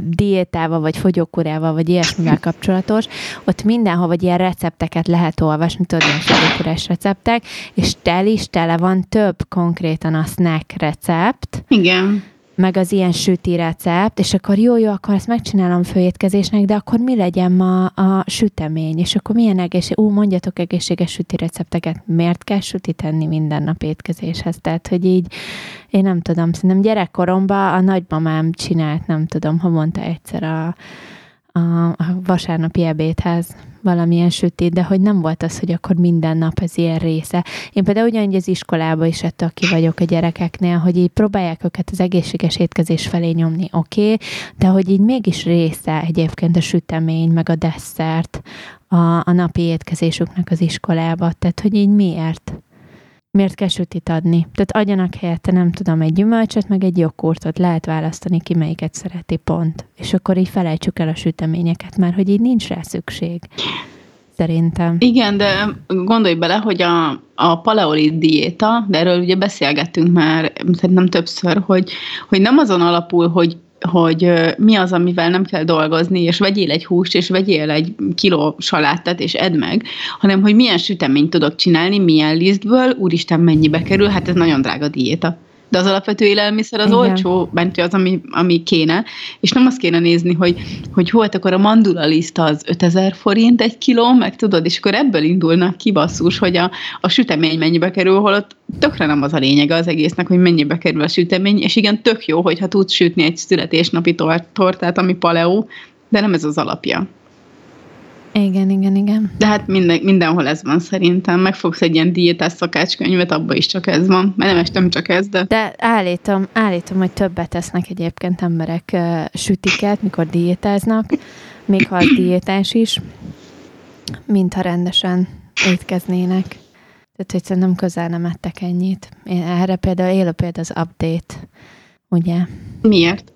diétával, vagy fogyókúrával, vagy ilyesmivel kapcsolatos, ott mindenhol, vagy ilyen recepteket lehet olvasni, tudod, ilyen fogyókúrás receptek, és tel is tele van több konkrétan a snack recept, Igen. Meg az ilyen süti recept, és akkor jó, jó, akkor ezt megcsinálom főétkezésnek, de akkor mi legyen ma a sütemény, és akkor milyen egészség, ú, mondjatok egészséges süti recepteket, miért kell süti tenni minden nap étkezéshez, tehát, hogy így, én nem tudom, szerintem gyerekkoromban a nagymamám csinált, nem tudom, ha mondta egyszer a, a, a vasárnapi ebédhez valamilyen sütit, de hogy nem volt az, hogy akkor minden nap ez ilyen része. Én például ugyanígy az iskolába is ettől ki vagyok a gyerekeknél, hogy így próbálják őket az egészséges étkezés felé nyomni, oké, okay, de hogy így mégis része egyébként a sütemény, meg a desszert a, a napi étkezésüknek az iskolába. Tehát, hogy így miért? Miért kell sütit adni? Tehát adjanak helyette, nem tudom, egy gyümölcsöt, meg egy joghurtot. Lehet választani ki, melyiket szereti pont. És akkor így felejtsük el a süteményeket, mert hogy így nincs rá szükség. Szerintem. Igen, de gondolj bele, hogy a, a paleolit diéta, de erről ugye beszélgettünk már szerintem többször, hogy, hogy nem azon alapul, hogy hogy mi az, amivel nem kell dolgozni, és vegyél egy húst, és vegyél egy kiló salátát, és edd meg, hanem hogy milyen süteményt tudok csinálni, milyen lisztből, úristen, mennyibe kerül, hát ez nagyon drága diéta. De az alapvető élelmiszer az Igen. olcsó, bent az, ami, ami kéne, és nem azt kéne nézni, hogy, hogy volt akkor a mandula liszt az 5000 forint egy kiló, meg tudod, és akkor ebből indulnak ki basszus, hogy a, a sütemény mennyibe kerül, holott tökre nem az a lényege az egésznek, hogy mennyibe kerül a sütemény, és igen, tök jó, hogyha tudsz sütni egy születésnapi tortát, ami paleó, de nem ez az alapja. Igen, igen, igen. De hát minden, mindenhol ez van szerintem. Megfogsz egy ilyen diétás szakácskönyvet, abban is csak ez van. Mert nem estem csak ez, de... De állítom, állítom, hogy többet tesznek egyébként emberek uh, sütiket, mikor diétáznak, még ha a diétás is, mint ha rendesen étkeznének. Tehát, hogy szerintem közel nem ettek ennyit. Én erre például élő például az update, ugye? Miért?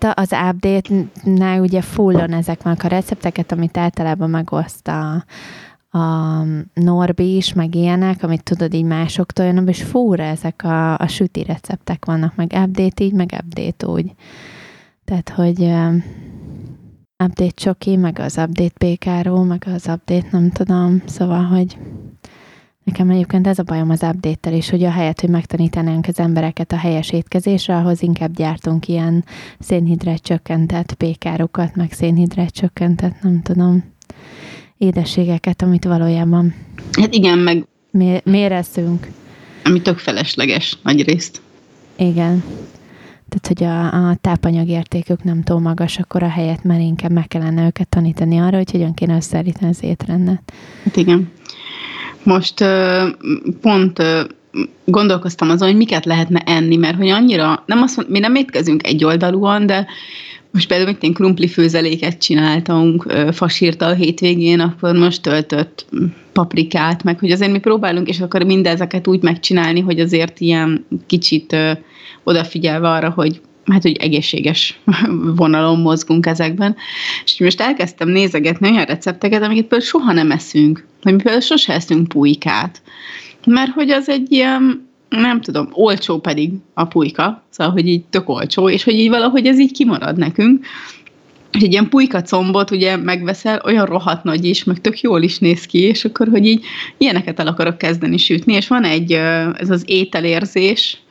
Hát az update-nál ugye fullon ezek vannak a recepteket, amit általában megoszt a, a Norbi is, meg ilyenek, amit tudod így másoktól jönnek, és fúra ezek a, a süti receptek vannak, meg update így, meg update úgy. Tehát, hogy update csoki, meg az update pékáró, meg az update nem tudom, szóval, hogy Nekem egyébként ez a bajom az update is, hogy a helyet, hogy megtanítanánk az embereket a helyes étkezésre, ahhoz inkább gyártunk ilyen szénhidrát csökkentett pékárokat, meg szénhidrát csökkentett, nem tudom, édességeket, amit valójában Hát igen, meg mi- méreszünk. Ami tök felesleges nagy részt. Igen. Tehát, hogy a, a tápanyagértékük nem túl magas, akkor a helyet már inkább meg kellene őket tanítani arra, hogy hogyan kéne összeállítani az étrendet. Hát igen. Most pont gondolkoztam azon, hogy miket lehetne enni, mert hogy annyira, nem azt mondom, mi nem étkezünk egyoldalúan, de most például, hogy én krumpli főzeléket csináltunk fasírta a hétvégén, akkor most töltött paprikát, meg hogy azért mi próbálunk, és akkor mindezeket úgy megcsinálni, hogy azért ilyen kicsit odafigyelve arra, hogy hát, hogy egészséges [laughs] vonalon mozgunk ezekben. És most elkezdtem nézegetni olyan recepteket, amiket például soha nem eszünk. Hogy például sose eszünk pulykát. Mert hogy az egy ilyen, nem tudom, olcsó pedig a pulyka, szóval, hogy így tök olcsó, és hogy így valahogy ez így kimarad nekünk. És egy ilyen pulyka combot ugye megveszel, olyan rohadt nagy is, meg tök jól is néz ki, és akkor, hogy így ilyeneket el akarok kezdeni sütni, és van egy, ez az ételérzés,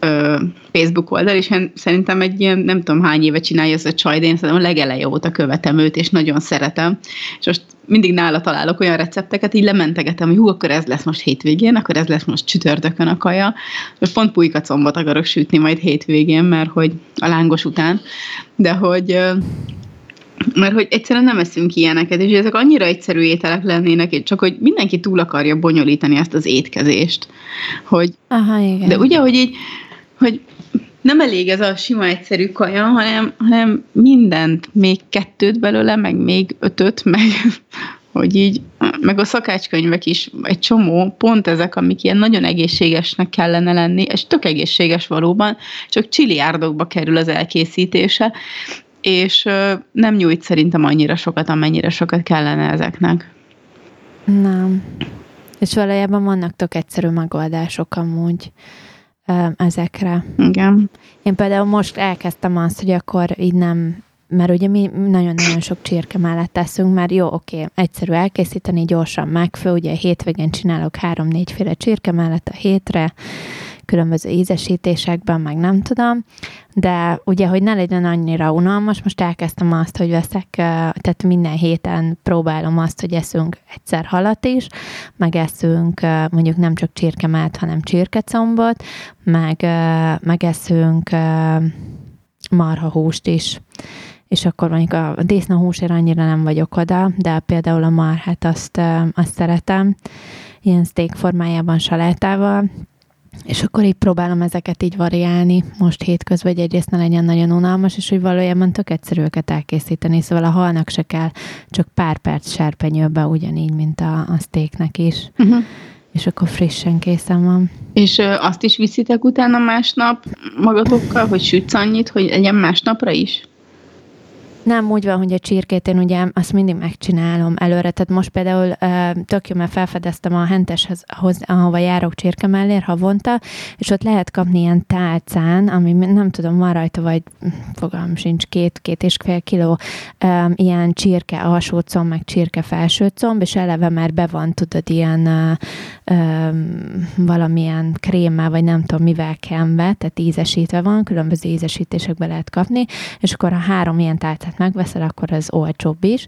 ö, Facebook oldal, és én szerintem egy ilyen, nem tudom hány éve csinálja ez a csaj, de én szerintem a legeleje óta követem őt, és nagyon szeretem. És most mindig nála találok olyan recepteket, így lementegetem, hogy hú, akkor ez lesz most hétvégén, akkor ez lesz most csütörtökön a kaja. Most pont pulykacombot akarok sütni majd hétvégén, mert hogy a lángos után, de hogy mert hogy egyszerűen nem eszünk ilyeneket, és ezek annyira egyszerű ételek lennének, csak hogy mindenki túl akarja bonyolítani ezt az étkezést. Hogy, Aha, igen. De ugye, hogy így hogy nem elég ez a sima egyszerű kaja, hanem, hanem mindent, még kettőt belőle, meg még ötöt, meg hogy így, meg a szakácskönyvek is egy csomó, pont ezek, amik ilyen nagyon egészségesnek kellene lenni, és tök egészséges valóban, csak csiliárdokba kerül az elkészítése, és nem nyújt szerintem annyira sokat, amennyire sokat kellene ezeknek. Nem. És valójában vannak tök egyszerű megoldások amúgy ezekre. Igen. Én például most elkezdtem azt, hogy akkor így nem mert ugye mi nagyon-nagyon sok csirke mellett teszünk, mert jó, oké, egyszerű elkészíteni, gyorsan megfő, ugye hétvégén csinálok három-négyféle csirke mellett a hétre, különböző ízesítésekben, meg nem tudom, de ugye, hogy ne legyen annyira unalmas, most elkezdtem azt, hogy veszek, tehát minden héten próbálom azt, hogy eszünk egyszer halat is, meg eszünk mondjuk nem csak csirkemát, hanem csirkecombot, meg, meg eszünk marhahúst is. És akkor mondjuk a disznahúsért annyira nem vagyok oda, de például a marhát azt, azt szeretem, ilyen steak formájában salátával, és akkor így próbálom ezeket így variálni most hétközben, hogy egyrészt ne legyen nagyon unalmas, és hogy valójában tök egyszerű őket elkészíteni, szóval a halnak se kell csak pár perc serpenyőbe, ugyanígy, mint a, a steaknek is. Uh-huh. És akkor frissen készen van. És ö, azt is viszitek utána másnap magatokkal, hogy sütsz annyit, hogy legyen másnapra is? Nem, úgy van, hogy a csirkét én ugye azt mindig megcsinálom előre. Tehát most például tök jó, mert felfedeztem a henteshez, ahova járok csirke mellér havonta, és ott lehet kapni ilyen tálcán, ami nem tudom, van rajta, vagy fogalmam sincs, két, két és fél kiló ilyen csirke alsó comb, meg csirke felső comb, és eleve már be van, tudod, ilyen öm, valamilyen krémmel, vagy nem tudom mivel kenve, tehát ízesítve van, különböző ízesítésekbe lehet kapni, és akkor ha három ilyen tálcát megveszel, akkor az olcsóbb is.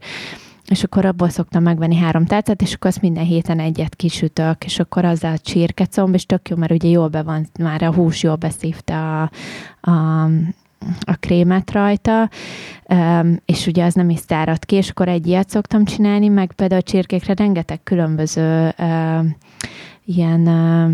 És akkor abból szoktam megvenni három tálcát, és akkor azt minden héten egyet kisütök, és akkor azzal a csirkecomb, és tök jó, mert ugye jól be van, már a hús jól beszívta a, a, a krémet rajta, és ugye az nem is szárad ki, és akkor egy ilyet szoktam csinálni, meg például a csirkékre rengeteg különböző ilyen uh,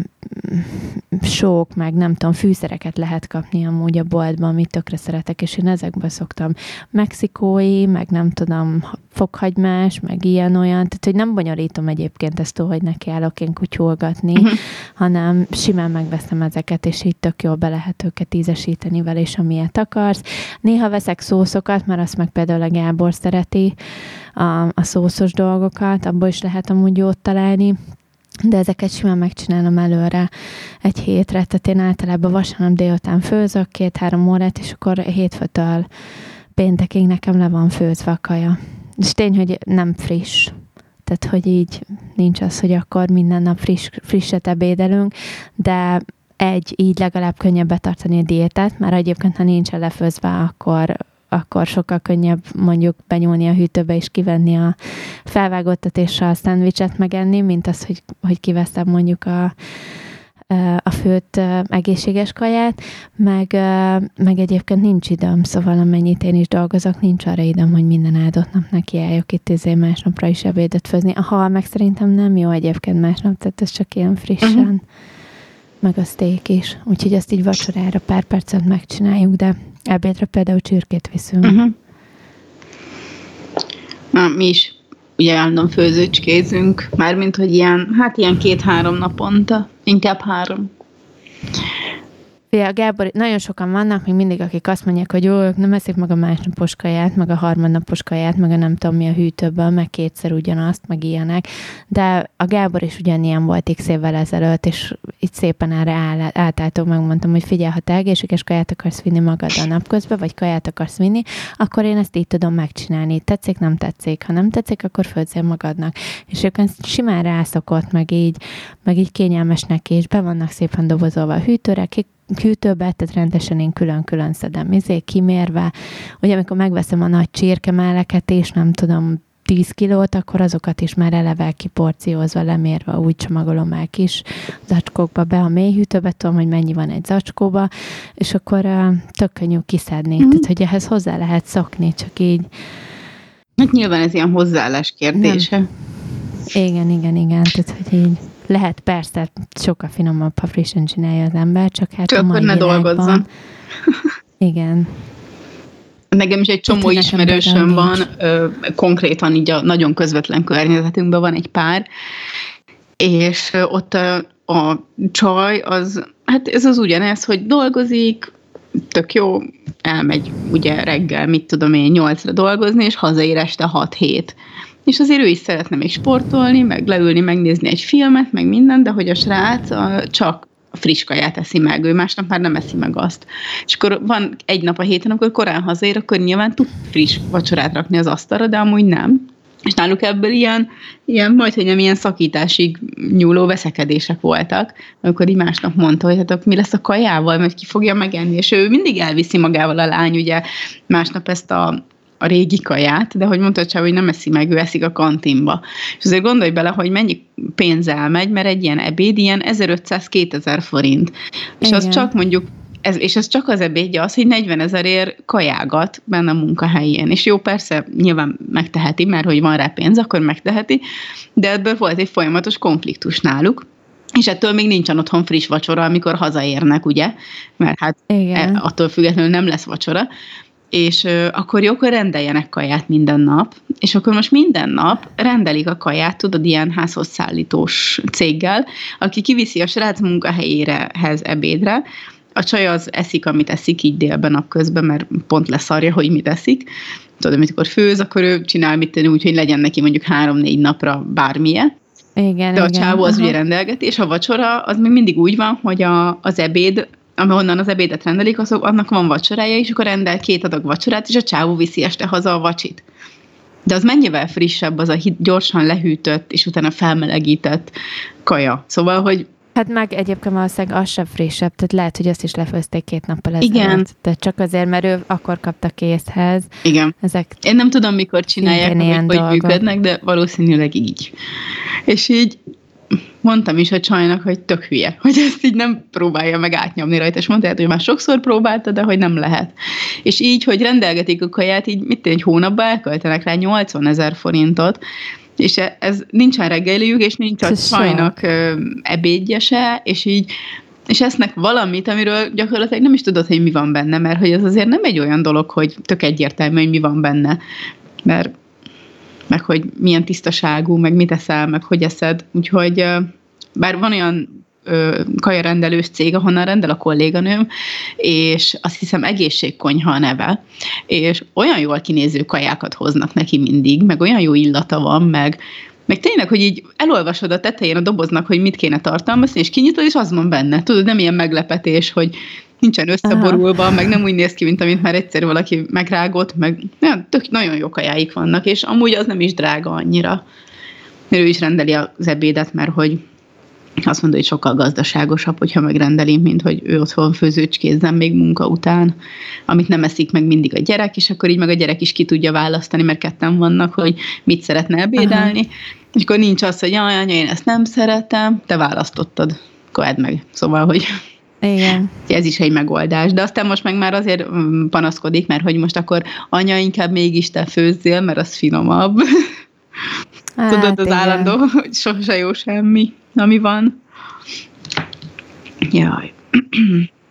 sók, meg nem tudom, fűszereket lehet kapni amúgy a boltban, amit tökre szeretek, és én ezekből szoktam mexikói, meg nem tudom, fokhagymás, meg ilyen-olyan, tehát hogy nem bonyolítom egyébként ezt hogy neki állok én kutyolgatni, uh-huh. hanem simán megveszem ezeket, és így tök jól be lehet őket ízesíteni vele, és amilyet akarsz. Néha veszek szószokat, mert azt meg például a Gábor szereti, a, a szószos dolgokat, abból is lehet amúgy jót találni, de ezeket simán megcsinálom előre egy hétre, tehát én általában vasárnap délután főzök két-három órát, és akkor hétfőtől péntekig nekem le van főzve a kaja. És tény, hogy nem friss. Tehát, hogy így nincs az, hogy akkor minden nap friss, frisset ebédelünk, de egy, így legalább könnyebb betartani a diétát, mert egyébként, ha nincs lefőzve, akkor akkor sokkal könnyebb mondjuk benyúlni a hűtőbe és kivenni a felvágottat és a szendvicset megenni, mint az, hogy, hogy kiveszem mondjuk a, a főtt egészséges kaját, meg, meg egyébként nincs időm, szóval amennyit én is dolgozok, nincs arra időm, hogy minden áldott nap neki álljak itt ezért másnapra is ebédet főzni. A hal meg szerintem nem jó egyébként másnap, tehát ez csak ilyen frissen. Uh-huh. Meg a steak is. Úgyhogy ezt így vacsorára pár percet megcsináljuk, de Ebédre például csirkét viszünk. Uh-huh. Na, mi is ugye állandóan főzőcskézünk, mármint, hogy ilyen, hát ilyen két-három naponta, inkább három. Fia, Gábor, nagyon sokan vannak még mindig, akik azt mondják, hogy jó, nem eszik meg a másnapos kaját, meg a harmadnapos kaját, meg a nem tudom mi a hűtőből, meg kétszer ugyanazt, meg ilyenek. De a Gábor is ugyanilyen volt x évvel ezelőtt, és itt szépen erre áll, átálltok megmondtam, hogy figyelj, ha te egészséges kaját akarsz vinni magad a napközben, vagy kaját akarsz vinni, akkor én ezt így tudom megcsinálni. Tetszik, nem tetszik. Ha nem tetszik, akkor főzzél magadnak. És ők simán rászokott, meg így, meg így kényelmes neki, és be vannak szépen dobozolva a hűtőre, kik hűtőbe, tehát rendesen én külön-külön szedem izé, kimérve. Ugye amikor megveszem a nagy csirkemeleket, és nem tudom, 10 kilót, akkor azokat is már eleve kiporciózva, lemérve, úgy csomagolom el kis zacskókba be a mélyhűtőbe, tudom, hogy mennyi van egy zacskóba, és akkor uh, tök könnyű kiszedni. Mm. Tehát, hogy ehhez hozzá lehet szokni, csak így. Hát nyilván ez ilyen hozzáállás kérdése. Nem. Igen, igen, igen. Tehát, hogy így lehet persze sokkal finomabb, ha frissen csinálja az ember, csak hát csak a mai ne dolgozzon. [laughs] Igen. Nekem is egy csomó Itt ismerősöm van, ö, konkrétan így a nagyon közvetlen környezetünkben van egy pár, és ott a, a csaj az, hát ez az ugyanez, hogy dolgozik, tök jó, elmegy ugye reggel, mit tudom én, nyolcra dolgozni, és hazaér este 6-7 és azért ő is szeretne még sportolni, meg leülni, megnézni egy filmet, meg minden, de hogy a srác a, csak a friss kaját eszi meg, ő másnap már nem eszi meg azt. És akkor van egy nap a héten, akkor korán hazaér, akkor nyilván tud friss vacsorát rakni az asztalra, de amúgy nem. És náluk ebből ilyen, ilyen majd, hogy nem ilyen szakításig nyúló veszekedések voltak, amikor így másnap mondta, hogy hát mi lesz a kajával, mert ki fogja megenni, és ő mindig elviszi magával a lány, ugye másnap ezt a a régi kaját, de hogy mondta csak, hogy nem eszi meg, ő eszik a kantinba. És azért gondolj bele, hogy mennyi pénz elmegy, mert egy ilyen ebéd ilyen 1500-2000 forint. És Igen. az csak mondjuk ez, és ez csak az ebédje az, hogy 40 ezerért kajágat benne a munkahelyén. És jó, persze, nyilván megteheti, mert hogy van rá pénz, akkor megteheti, de ebből volt egy folyamatos konfliktus náluk, és ettől még nincsen otthon friss vacsora, amikor hazaérnek, ugye? Mert hát Igen. attól függetlenül nem lesz vacsora és akkor jó, akkor rendeljenek kaját minden nap, és akkor most minden nap rendelik a kaját, tudod, ilyen házhoz szállítós céggel, aki kiviszi a srác munkahelyérehez ebédre, a csaj az eszik, amit eszik így délben napközben, mert pont leszarja, hogy mit eszik. Tudod, amikor főz, akkor ő csinál mit tenni úgy, hogy legyen neki mondjuk három-négy napra bármilyen. Igen, De a igen, csávó az aha. ugye rendelgeti, és a vacsora az még mindig úgy van, hogy a, az ebéd ahonnan az ebédet rendelik, azok, annak van vacsorája, és akkor rendel két adag vacsorát, és a csávó viszi este haza a vacsit. De az mennyivel frissebb az a gyorsan lehűtött, és utána felmelegített kaja. Szóval, hogy Hát meg egyébként valószínűleg az sem frissebb, tehát lehet, hogy azt is lefőzték két nappal ezelőtt. Igen. Tehát csak azért, mert ő akkor kapta készhez. Igen. Ezek Én nem tudom, mikor csinálják, hogy, hogy dolgok. működnek, de valószínűleg így. És így mondtam is a csajnak, hogy tök hülye, hogy ezt így nem próbálja meg átnyomni rajta, és mondta, hogy már sokszor próbálta, de hogy nem lehet. És így, hogy rendelgetik a kaját, így mit egy hónapban elköltenek rá 80 ezer forintot, és e- ez nincsen reggeliük, és nincs a ö, ebédje se, és így és esznek valamit, amiről gyakorlatilag nem is tudod, hogy mi van benne, mert hogy ez azért nem egy olyan dolog, hogy tök egyértelmű, hogy mi van benne. Mert meg hogy milyen tisztaságú, meg mit eszel, meg hogy eszed. Úgyhogy bár van olyan kajarendelős cég, ahonnan rendel a kolléganőm, és azt hiszem egészségkonyha a neve, és olyan jól kinéző kajákat hoznak neki mindig, meg olyan jó illata van, meg meg tényleg, hogy így elolvasod a tetején a doboznak, hogy mit kéne tartalmazni, és kinyitod, és az van benne. Tudod, nem ilyen meglepetés, hogy nincsen összeborulva, Aha. meg nem úgy néz ki, mint amint már egyszer valaki megrágott, meg ja, tök, nagyon jó kajáik vannak, és amúgy az nem is drága annyira. Mert ő is rendeli az ebédet, mert hogy azt mondja, hogy sokkal gazdaságosabb, hogyha megrendeli, mint hogy ő otthon főzőcskézzen még munka után, amit nem eszik meg mindig a gyerek, és akkor így meg a gyerek is ki tudja választani, mert ketten vannak, hogy mit szeretne ebédelni, Aha. és akkor nincs az, hogy jaj, anya, én ezt nem szeretem, te választottad, akkor meg. Szóval, hogy igen. Ez is egy megoldás. De aztán most meg már azért mm, panaszkodik, mert hogy most akkor anya inkább mégis te főzzél, mert az finomabb. Hát, Tudod, az igen. állandó, hogy sose jó semmi, ami van. Jaj.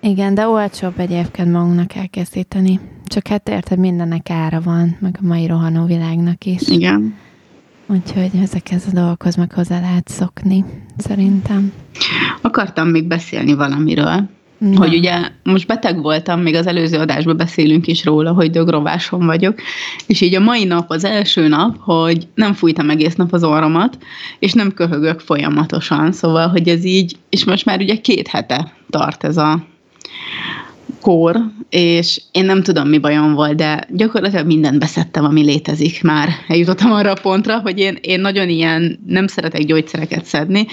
Igen, de olcsóbb egyébként magunknak elkészíteni. Csak hát érted, mindennek ára van, meg a mai rohanó világnak is. Igen. Úgyhogy ezekhez a dolgokhoz meg hozzá lehet szokni, szerintem. Akartam még beszélni valamiről. Na. Hogy ugye most beteg voltam, még az előző adásban beszélünk is róla, hogy dögrováson vagyok, és így a mai nap az első nap, hogy nem fújtam egész nap az orromat, és nem köhögök folyamatosan, szóval, hogy ez így, és most már ugye két hete tart ez a kór, és én nem tudom, mi bajom volt, de gyakorlatilag mindent beszedtem, ami létezik már. Eljutottam arra a pontra, hogy én, én nagyon ilyen, nem szeretek gyógyszereket szedni,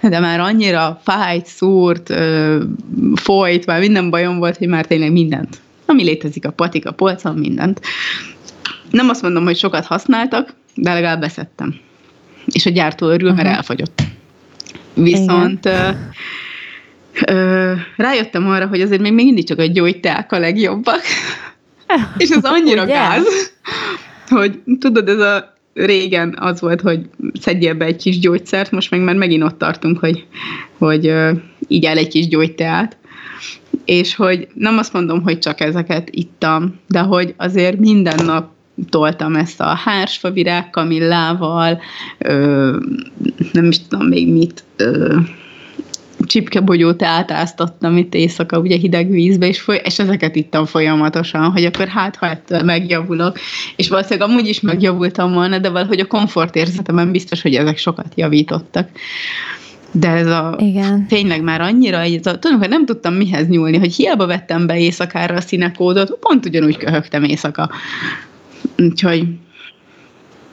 de már annyira fájt, szúrt, folyt, már minden bajom volt, hogy már tényleg mindent. Ami létezik a patika, polcon, mindent. Nem azt mondom, hogy sokat használtak, de legalább beszedtem. És a gyártó örül, uh-huh. mert elfogyott. Viszont Igen Ö, rájöttem arra, hogy azért még mindig csak a gyógyteák a legjobbak. [laughs] És az annyira gáz, hogy tudod, ez a régen az volt, hogy szedjél be egy kis gyógyszert, most meg már megint ott tartunk, hogy, hogy így el egy kis gyógyteát. És hogy nem azt mondom, hogy csak ezeket ittam, de hogy azért minden nap toltam ezt a hársfa virág kamillával, ö, nem is tudom még mit, ö, csipkebogyót átáztattam itt éjszaka, ugye hideg vízbe, és, foly- és ezeket ittam folyamatosan, hogy akkor hát, ha ettől megjavulok. És valószínűleg amúgy is megjavultam volna, de valahogy a komfortérzetemen biztos, hogy ezek sokat javítottak. De ez a Igen. tényleg már annyira, ez a, tudom, hogy nem tudtam mihez nyúlni, hogy hiába vettem be éjszakára a színekódot, pont ugyanúgy köhögtem éjszaka. Úgyhogy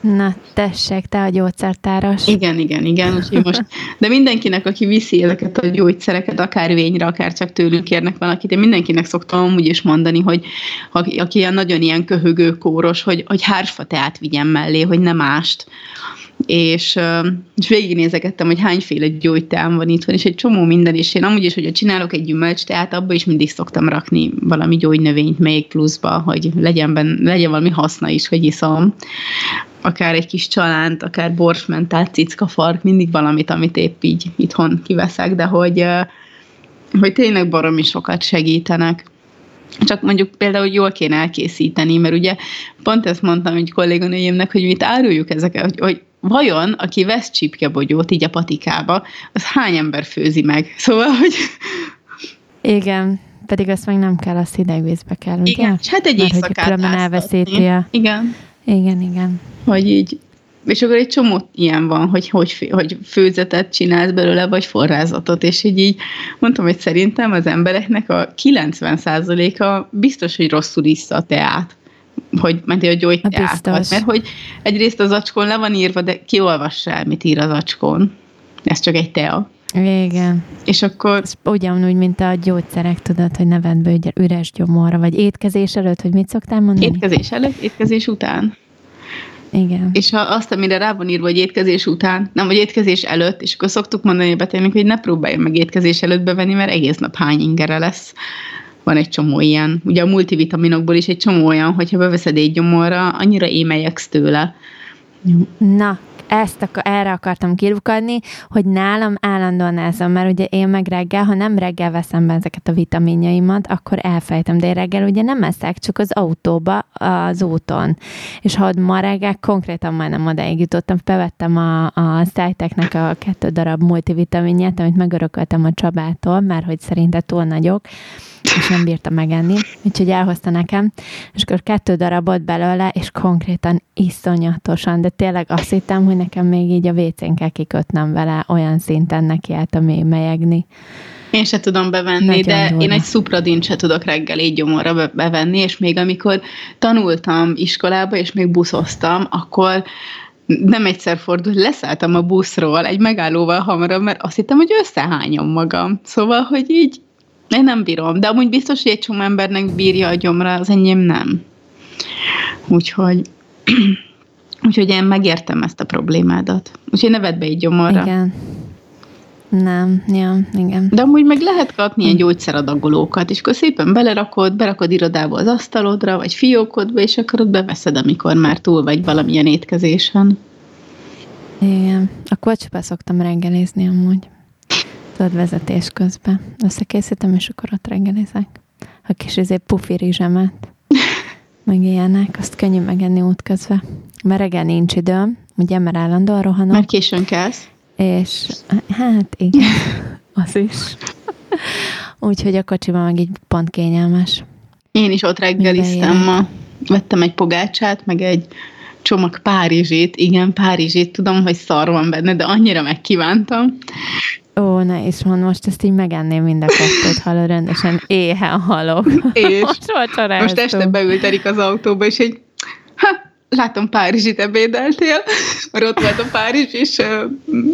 Na, tessék, te a gyógyszertáros. Igen, igen, igen. Úgyhogy most, de mindenkinek, aki viszi ezeket a gyógyszereket, akár vényre, akár csak tőlük kérnek valakit, én mindenkinek szoktam úgy is mondani, hogy aki ilyen nagyon ilyen köhögő kóros, hogy, hogy hársfa teát vigyen mellé, hogy nem mást és, és végignézegettem, hogy hányféle gyógyteám van itt és egy csomó minden, és én amúgy is, hogyha csinálok egy gyümölcs teát, abba is mindig szoktam rakni valami gyógynövényt még pluszba, hogy legyen, ben, legyen valami haszna is, hogy iszom. Akár egy kis csalánt, akár borsmentát, cicafark, mindig valamit, amit épp így itthon kiveszek, de hogy, hogy tényleg baromi sokat segítenek csak mondjuk például jól kéne elkészíteni, mert ugye pont ezt mondtam egy kolléganőjémnek, hogy mit áruljuk ezeket, hogy, hogy vajon, aki vesz csipkebogyót így a patikába, az hány ember főzi meg? Szóval, hogy... Igen, pedig azt meg nem kell, azt hidegvízbe kell, ugye? Igen, hát egy Mert éjszakát hogy elveszíti a... Igen. Igen, igen. Hogy így, és akkor egy csomó ilyen van, hogy, hogy, hogy főzetet csinálsz belőle, vagy forrázatot, és így, így mondtam, hogy szerintem az embereknek a 90%-a biztos, hogy rosszul iszza a teát hogy menti a gyógyteákat. Mert hogy egyrészt az acskón le van írva, de ki olvassa el, mit ír az acskón. Ez csak egy tea. Igen. És akkor... Ez ugyanúgy, mint a gyógyszerek, tudod, hogy nevedbe üres gyomorra, vagy étkezés előtt, hogy mit szoktál mondani? Étkezés előtt, étkezés után. Igen. És ha azt, amire rá van írva, hogy étkezés után, nem, vagy étkezés előtt, és akkor szoktuk mondani a betegnek, hogy ne próbáljon meg étkezés előtt bevenni, mert egész nap hány ingere lesz. Van egy csomó ilyen. Ugye a multivitaminokból is egy csomó olyan, hogyha beveszed egy gyomorra, annyira émelyeksz tőle. Na, ezt ak- erre akartam kirukadni, hogy nálam állandóan ez van, mert ugye én meg reggel, ha nem reggel veszem be ezeket a vitaminjaimat, akkor elfejtem, de én reggel ugye nem eszek, csak az autóba, az úton. És ha ma reggel konkrétan majdnem odáig jutottam, bevettem a, a Szájteknek a kettő darab multivitaminját, amit megörököltem a Csabától, mert hogy szerinte túl nagyok, és nem bírta megenni, úgyhogy elhozta nekem, és akkor kettő darabot belőle, és konkrétan iszonyatosan, de tényleg azt hittem, hogy nekem még így a WC-n kell kikötnem vele, olyan szinten neki a mély melyegni. Én se tudom bevenni, Nagyon de durva. én egy szupradint se tudok reggel így gyomorra bevenni, és még amikor tanultam iskolába, és még buszoztam, akkor nem egyszer fordult, leszálltam a buszról egy megállóval hamarabb, mert azt hittem, hogy összehányom magam. Szóval, hogy így én nem bírom, de amúgy biztos, hogy egy csomó embernek bírja a gyomra, az enyém nem. Úgyhogy, [clears throat] úgyhogy én megértem ezt a problémádat. Úgyhogy ne vedd be egy gyomorra. Igen. Nem, ja, igen. De amúgy meg lehet kapni ilyen gyógyszeradagolókat, és akkor szépen belerakod, berakod irodába az asztalodra, vagy fiókodba, és akkor ott beveszed, amikor már túl vagy valamilyen étkezésen. Igen. A kocsba szoktam reggelizni amúgy tudod, vezetés közben. Összekészítem, és akkor ott reggelizek. A kis izé pufi rizsemet, [laughs] meg ilyenek, azt könnyű megenni útközben. Mert reggel nincs időm, ugye, mert állandóan rohanok. Mert későn kelsz. És hát igen, [laughs] az is. Úgyhogy a kocsiban meg így pont kényelmes. Én is ott reggeliztem ma. Vettem egy pogácsát, meg egy csomag Párizsit, igen, Párizsit, tudom, hogy szar van benne, de annyira megkívántam. Ó, ne is mond, most ezt így megenném mind a kettőt, hallod, rendesen éhen halok. És [laughs] most, most este beült az autóba, és egy, ha, látom Párizsit ebédeltél, mert ott volt a Párizs, és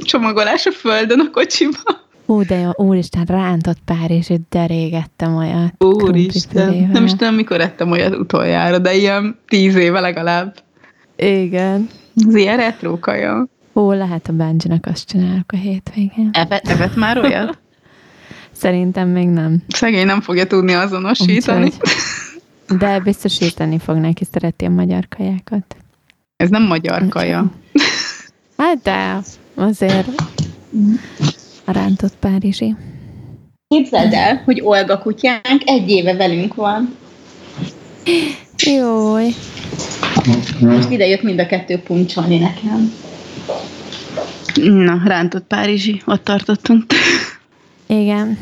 csomagolás a földön a kocsiba. Ó, de jó, úristen, rántott Párizsit, de régettem olyat. Úristen, nem is tudom, mikor ettem olyat utoljára, de ilyen tíz éve legalább. Igen. Ez ilyen retrókaja. Ó, lehet a benji azt csinálok a hétvégén. Evet, evet már olyat? [laughs] Szerintem még nem. Szegény nem fogja tudni azonosítani. Úgyhogy, de biztosítani fog neki, szereti a magyar kajákat. Ez nem magyar kaja. [laughs] Hát de, azért a rántott párizsi. Képzeld el, hogy Olga kutyánk egy éve velünk van. Jój. Most ide jött mind a kettő puncsolni nekem. Na, rántott Párizsi, ott tartottunk. Igen.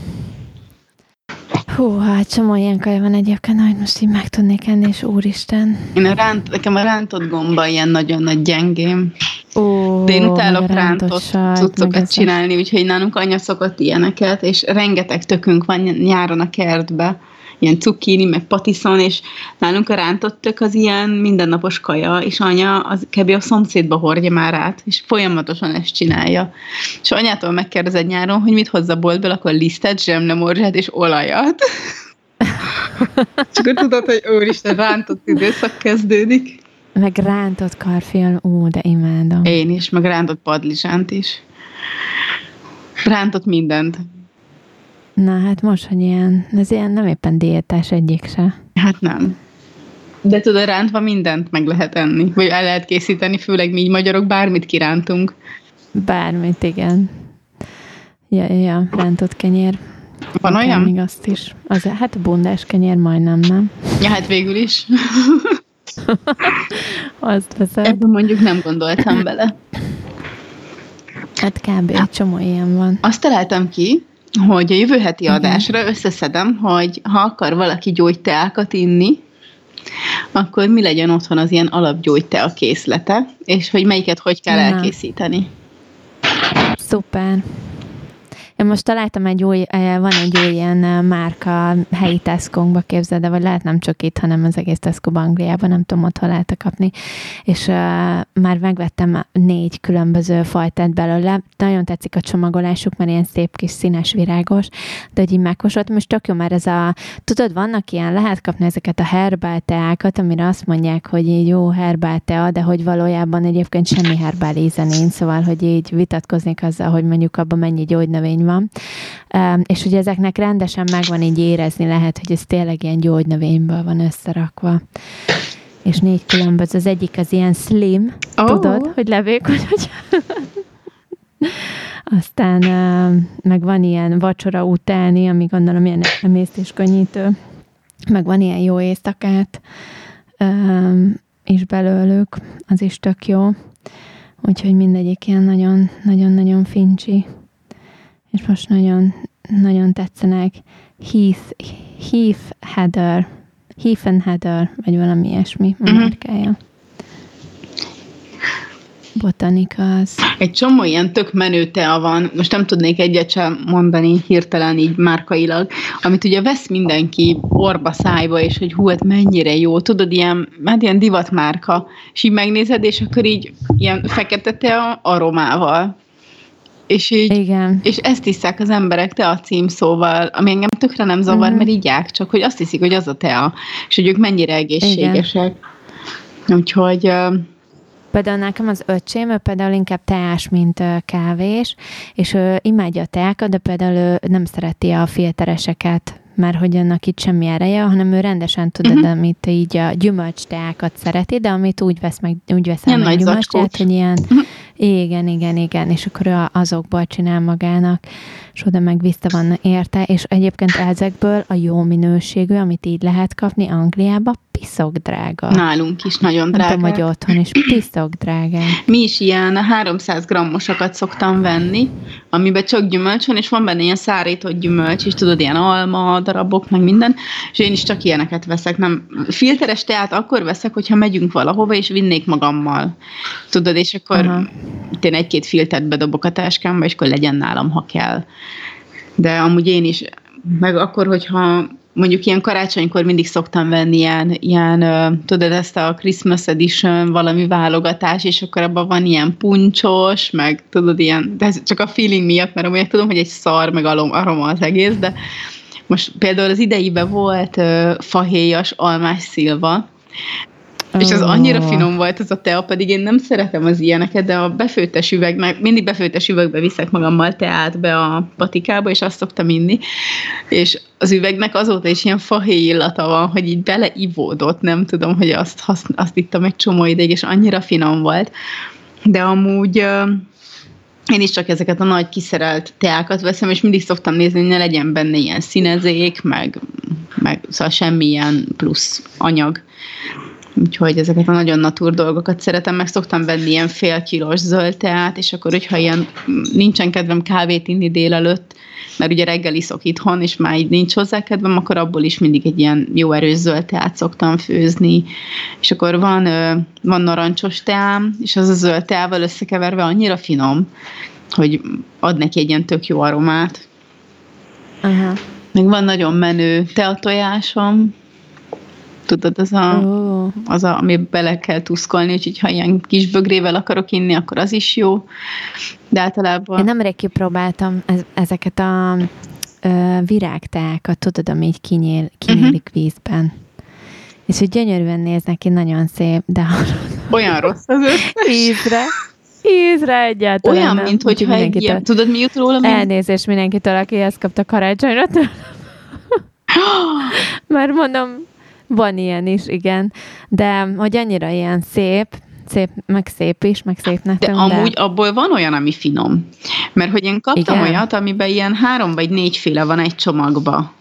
Hú, hát csomó ilyen kaja van egyébként, hogy most így meg tudnék enni, és úristen. Én a ránt, nekem a rántott gomba ilyen nagyon nagy gyengém. Ó, De én utálok rántott cuccokat csinálni, úgyhogy nálunk anya szokott ilyeneket, és rengeteg tökünk van nyáron a kertbe ilyen cukkini, meg patiszon, és nálunk a rántott tök az ilyen mindennapos kaja, és anya az kb. a szomszédba hordja már át, és folyamatosan ezt csinálja. És anyától megkérdezed nyáron, hogy mit hozza boltból, akkor lisztet, zsemlemorzsát és olajat. [laughs] Csak tudod, hogy úristen, rántott időszak kezdődik. Meg rántott karfiol, ú, de imádom. Én is, meg rántott padlizsánt is. Rántott mindent. Na hát most, hogy ilyen, ez ilyen nem éppen diétás egyik se. Hát nem. De tudod, rántva mindent meg lehet enni, vagy el lehet készíteni, főleg mi magyarok bármit kirántunk. Bármit, igen. Ja, ja, rántott kenyér. Van Akár olyan? Még azt is. Az, hát a bundás kenyér majdnem, nem? Ja, hát végül is. [laughs] azt veszed. Ebben mondjuk nem gondoltam bele. Hát kb. egy csomó ilyen van. Azt találtam ki, hogy a jövő heti adásra összeszedem, hogy ha akar valaki gyógyteákat inni, akkor mi legyen otthon az ilyen alapgyógytea készlete, és hogy melyiket hogy kell Na. elkészíteni. Szuper. Én most találtam egy új, van egy új ilyen márka helyi tesco képzeld, de vagy lehet nem csak itt, hanem az egész tesco Angliában, nem tudom, ott lehet kapni. És uh, már megvettem négy különböző fajtát belőle. Nagyon tetszik a csomagolásuk, mert ilyen szép kis színes virágos, de hogy így megkóstoltam, most tök jó, mert ez a, tudod, vannak ilyen, lehet kapni ezeket a herbál teákat, amire azt mondják, hogy így jó herbál tea, de hogy valójában egyébként semmi herbál íze nincs, szóval, hogy így vitatkoznék azzal, hogy mondjuk abban mennyi gyógynövény van. És hogy ezeknek rendesen megvan így érezni lehet, hogy ez tényleg ilyen gyógynövényből van összerakva és négy különböző. Az egyik az ilyen slim, oh. tudod, hogy levékony, hogy aztán meg van ilyen vacsora utáni, ami gondolom ilyen emésztéskönnyítő, meg van ilyen jó éjszakát is belőlük, az is tök jó. Úgyhogy mindegyik ilyen nagyon, nagyon-nagyon fincsi. És most nagyon, nagyon tetszenek. Heath, Heath Heather, Heath and Heather, vagy valami ilyesmi a uh-huh. márkája. Botanika az. Egy csomó ilyen tök menő tea van, most nem tudnék egyet sem mondani hirtelen így márkailag, amit ugye vesz mindenki orba szájba, és hogy hú, ez mennyire jó, tudod, ilyen, hát ilyen divatmárka, és így megnézed, és akkor így ilyen fekete tea aromával. És, így, Igen. és ezt hiszák az emberek te a címszóval, ami engem tökre nem zavar, uh-huh. mert így ják, csak hogy azt hiszik, hogy az a tea, és hogy ők mennyire egészségesek. Igen. Úgyhogy Például nekem az öcsém, ő például inkább teás, mint kávés, és ő imádja a teákat, de például ő nem szereti a filtereseket, mert hogy annak itt semmi ereje, hanem ő rendesen tudod, uh-huh. amit így a gyümölcsteákat szereti, de amit úgy vesz meg, úgy veszel meg gyümölcsteát, hogy ilyen, uh-huh. Igen, igen, igen, és akkor ő azokból csinál magának, és oda meg vissza van érte, és egyébként ezekből a jó minőségű, amit így lehet kapni Angliába, piszok drága. Nálunk is nagyon drága. Nem tudom, hogy otthon is piszok drága. Mi is ilyen 300 grammosakat szoktam venni, amiben csak gyümölcs van, és van benne ilyen szárított gyümölcs, és tudod, ilyen alma, darabok, meg minden, és én is csak ilyeneket veszek. Nem, filteres teát akkor veszek, hogyha megyünk valahova, és vinnék magammal. Tudod, és akkor Aha. én egy-két filtert bedobok a táskámba, és akkor legyen nálam, ha kell. De amúgy én is, meg akkor, hogyha mondjuk ilyen karácsonykor mindig szoktam venni ilyen, ilyen tudod, ezt a Christmas Edition valami válogatás, és akkor abban van ilyen puncsos, meg tudod, ilyen, de ez csak a feeling miatt, mert amúgy tudom, hogy egy szar, meg aroma az egész, de most például az ideiben volt fahéjas almás szilva, és az annyira finom volt az a tea, pedig én nem szeretem az ilyeneket, de a befőttes üveg, meg mindig befőttes üvegbe viszek magammal teát be a patikába, és azt szoktam inni, és az üvegnek azóta is ilyen fahéj illata van, hogy így beleivódott, nem tudom, hogy azt, azt, azt ittam egy csomó ideig, és annyira finom volt. De amúgy én is csak ezeket a nagy kiszerelt teákat veszem, és mindig szoktam nézni, hogy ne legyen benne ilyen színezék, meg, meg szóval semmilyen plusz anyag. Úgyhogy ezeket a nagyon natur dolgokat szeretem, meg szoktam venni ilyen fél kilós zöld teát, és akkor, hogyha ilyen nincsen kedvem kávét inni délelőtt, mert ugye reggel iszok itthon, és már így nincs hozzá kedvem, akkor abból is mindig egy ilyen jó erős zöld teát szoktam főzni. És akkor van, van narancsos teám, és az a zöld teával összekeverve annyira finom, hogy ad neki egy ilyen tök jó aromát. Aha. Még van nagyon menő teatojásom, Tudod, az a, oh. az a, ami bele kell tuszkolni, úgyhogy ha ilyen kis bögrével akarok inni, akkor az is jó. De általában... Én nemrég kipróbáltam ezeket a ö, virágteákat, tudod, ami így kinyél, kinyílik uh-huh. vízben. És hogy gyönyörűen néz neki, nagyon szép, de... Olyan rossz az Ízre. Ízre egyáltalán Olyan, nem. mint hogyha egy ilyen, tudod mi jut róla? Elnézés mindenkitől, aki ezt kapta karácsonyra. Mert [gasps] mondom, van ilyen is, igen. De hogy annyira ilyen szép, szép, meg szép is, meg szépnek De amúgy de... abból van olyan, ami finom. Mert hogy én kaptam Igen. olyat, amiben ilyen három vagy négyféle van egy csomagba.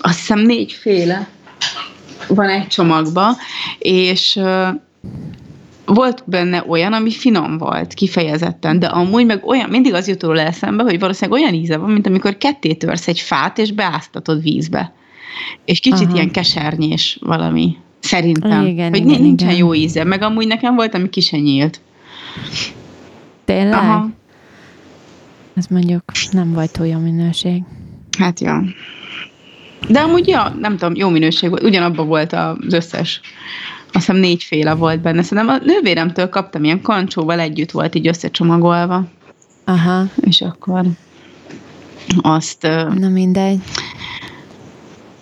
Azt hiszem négyféle van egy csomagba, és volt benne olyan, ami finom volt, kifejezetten, de amúgy meg olyan, mindig az jut róla eszembe, hogy valószínűleg olyan íze van, mint amikor ketté törsz egy fát, és beáztatod vízbe. És kicsit Aha. ilyen kesernyés valami. Szerintem. Igen, hogy igen, nincsen igen. jó íze. Meg amúgy nekem volt, ami ki se nyílt. Tényleg? Aha. Ez mondjuk nem volt jó minőség. Hát ja. De amúgy, ja, nem tudom, jó minőség volt. Ugyanabban volt az összes. Azt hiszem négyféle volt benne. Szerintem a nővéremtől kaptam ilyen kancsóval együtt volt így összecsomagolva. Aha. És akkor azt... Na mindegy.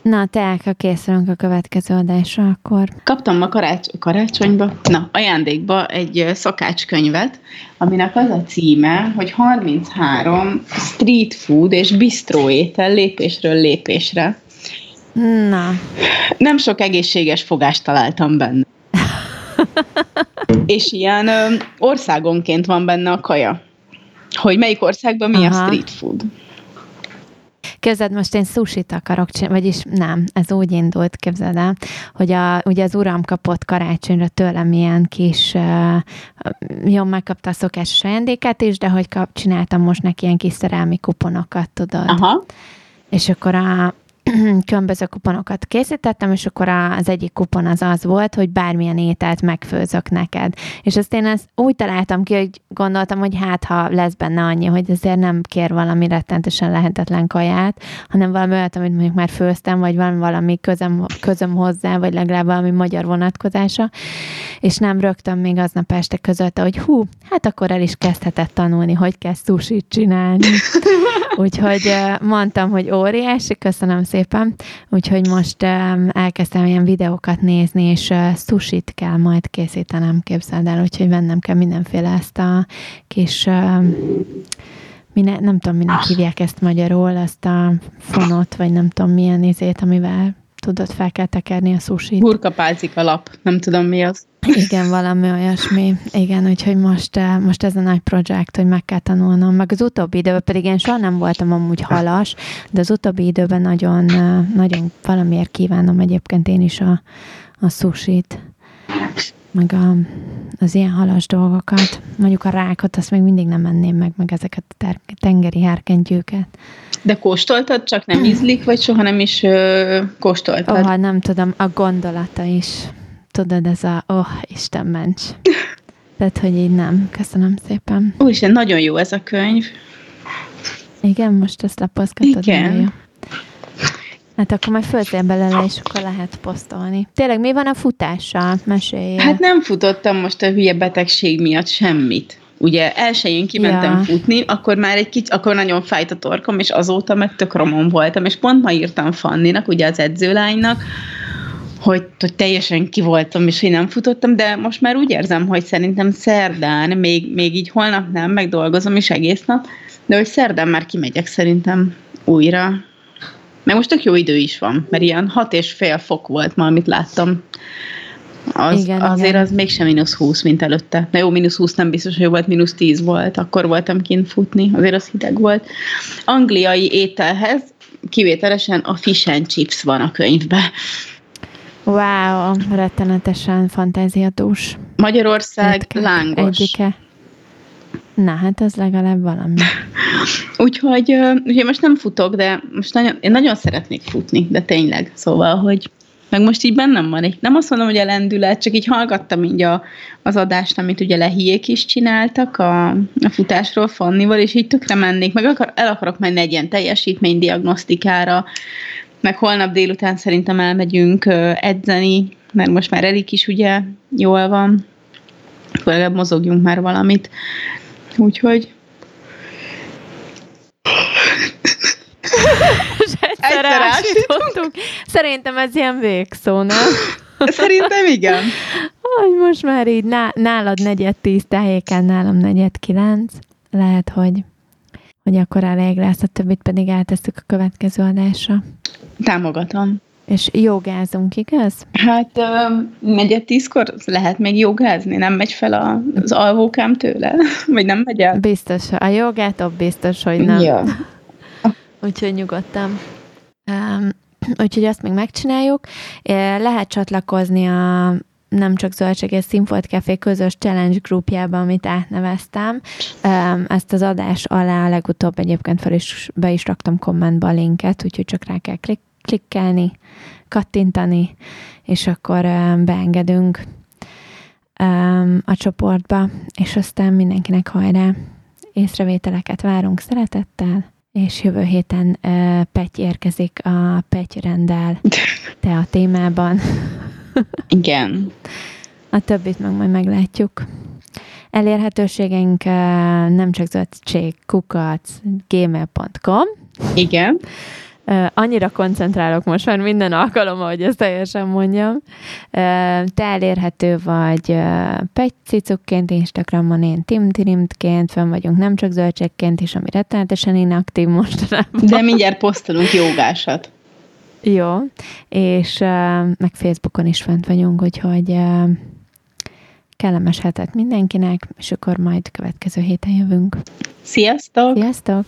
Na, Teáka, készülünk a következő adásra akkor. Kaptam ma karács- karácsonyba, na, ajándékba egy szakácskönyvet, aminek az a címe, hogy 33 street food és bistró étel lépésről lépésre. Na. Nem sok egészséges fogást találtam benne. [laughs] és ilyen ö, országonként van benne a kaja. Hogy melyik országban mi Aha. a street food. Képzeld, most én sushit akarok csinálni, vagyis nem, ez úgy indult, képzeld el, hogy a, ugye az uram kapott karácsonyra tőlem ilyen kis, uh, jó, megkapta a szokásos ajándékát is, de hogy kap, csináltam most neki ilyen kis szerelmi kuponokat, tudod. Aha. És akkor a, [clears throat] különböző kuponokat készítettem, és akkor az egyik kupon az az volt, hogy bármilyen ételt megfőzök neked. És azt én ezt úgy találtam ki, hogy gondoltam, hogy hát, ha lesz benne annyi, hogy azért nem kér valami rettentesen lehetetlen kaját, hanem valami olyat, amit mondjuk már főztem, vagy valami, valami közöm, közöm hozzá, vagy legalább valami magyar vonatkozása, és nem rögtön még aznap este közölte, hogy hú, hát akkor el is kezdhetett tanulni, hogy kell sushit csinálni. [laughs] Úgyhogy mondtam, hogy óriási, köszönöm szépen. Úgyhogy most elkezdtem ilyen videókat nézni, és sushit kell majd készítenem, képzeld el, úgyhogy vennem kell mindenféle ezt a kis mine, nem tudom, minek hívják ezt magyarul, ezt a fonot, vagy nem tudom milyen izét, amivel tudod, fel kell tekerni a sushi Burkapálcik alap, nem tudom mi az. Igen, valami olyasmi. Igen, úgyhogy most, eh, most ez a nagy projekt, hogy meg kell tanulnom. Meg az utóbbi időben pedig én soha nem voltam amúgy halas, de az utóbbi időben nagyon, eh, nagyon valamiért kívánom egyébként én is a, a sushit meg a, az ilyen halas dolgokat. Mondjuk a rákot, azt még mindig nem menném meg, meg ezeket a ter- tengeri hárkentyűket. De kóstoltad, csak nem ízlik, vagy soha nem is ö, kóstoltad? Oh, nem tudom, a gondolata is. Tudod, ez a, oh, Isten ments. Tehát, hogy így nem. Köszönöm szépen. Úristen, nagyon jó ez a könyv. Igen, most ezt lapozgatod. Igen. Jó. Hát akkor majd föltél belőle, és akkor lehet posztolni. Tényleg mi van a futással? Mesélj. Hát nem futottam most a hülye betegség miatt semmit. Ugye elsőjén kimentem ja. futni, akkor már egy kicsit, akkor nagyon fájt a torkom, és azóta meg tök romon voltam, és pont ma írtam Fanninak, ugye az edzőlánynak, hogy, hogy teljesen ki voltam, és én nem futottam, de most már úgy érzem, hogy szerintem szerdán, még, még így holnap nem, megdolgozom is egész nap, de hogy szerdán már kimegyek szerintem újra, meg most tök jó idő is van, mert ilyen hat és fél fok volt ma, amit láttam. Az, igen, azért igen. az mégsem mínusz 20, mint előtte. Na jó, mínusz 20 nem biztos, hogy volt, mínusz 10 volt. Akkor voltam kint futni, azért az hideg volt. Angliai ételhez kivételesen a fish and chips van a könyvben. Wow, rettenetesen fantáziadús. Magyarország Étke, lángos. Egyike. Na, hát az legalább valami. [laughs] úgyhogy, úgyhogy most nem futok, de most nagyon, én nagyon szeretnék futni, de tényleg. Szóval, hogy meg most így bennem van egy, nem azt mondom, hogy a lendület, csak így hallgattam így a, az adást, amit ugye lehiék is csináltak a, a futásról Fannival, és így tökre mennék, meg akar, el akarok menni egy ilyen teljesítménydiagnosztikára, meg holnap délután szerintem elmegyünk edzeni, mert most már Erik is ugye jól van, legalább mozogjunk már valamit. Úgyhogy... egyszer, egyszer Szerintem ez ilyen végszó, nem? Szerintem igen. Hogy most már így nálad negyed tíz tájéken, nálam negyed kilenc. Lehet, hogy, hogy akkor elég lesz, a többit pedig eltesszük a következő adásra. Támogatom. És jogázunk, igaz? Hát negyed tízkor lehet még jogázni, nem megy fel az alvókám tőle? [laughs] Vagy nem megy el? Biztos, a jogától biztos, hogy nem. Ja. [laughs] Úgyhogy nyugodtan. Um, úgyhogy azt még megcsináljuk. Lehet csatlakozni a nem csak Zöldség és Színfolt Café közös challenge grupjába, amit átneveztem. Ezt az adás alá legutóbb egyébként fel is, be is raktam kommentbe a linket, úgyhogy csak rá kell klik- klikkelni, kattintani, és akkor beengedünk a csoportba, és aztán mindenkinek hajrá, észrevételeket várunk szeretettel, és jövő héten uh, Petty érkezik a Petty rendel te a témában. Igen. A többit meg majd meglátjuk. Elérhetőségeink uh, nem csak zöldség, kukac, gmail.com. Igen. Uh, annyira koncentrálok most már minden alkalommal, hogy ezt teljesen mondjam. Uh, te elérhető vagy Pegcicukként, Instagramon én Timtirimtként, fönn vagyunk nem csak zöldségként is, ami rettenetesen inaktív mostanában. De mindjárt posztolunk jogásat. Jó, és uh, meg Facebookon is fent vagyunk, úgyhogy uh, kellemes hetet mindenkinek, és akkor majd következő héten jövünk. Sziasztok! Sziasztok!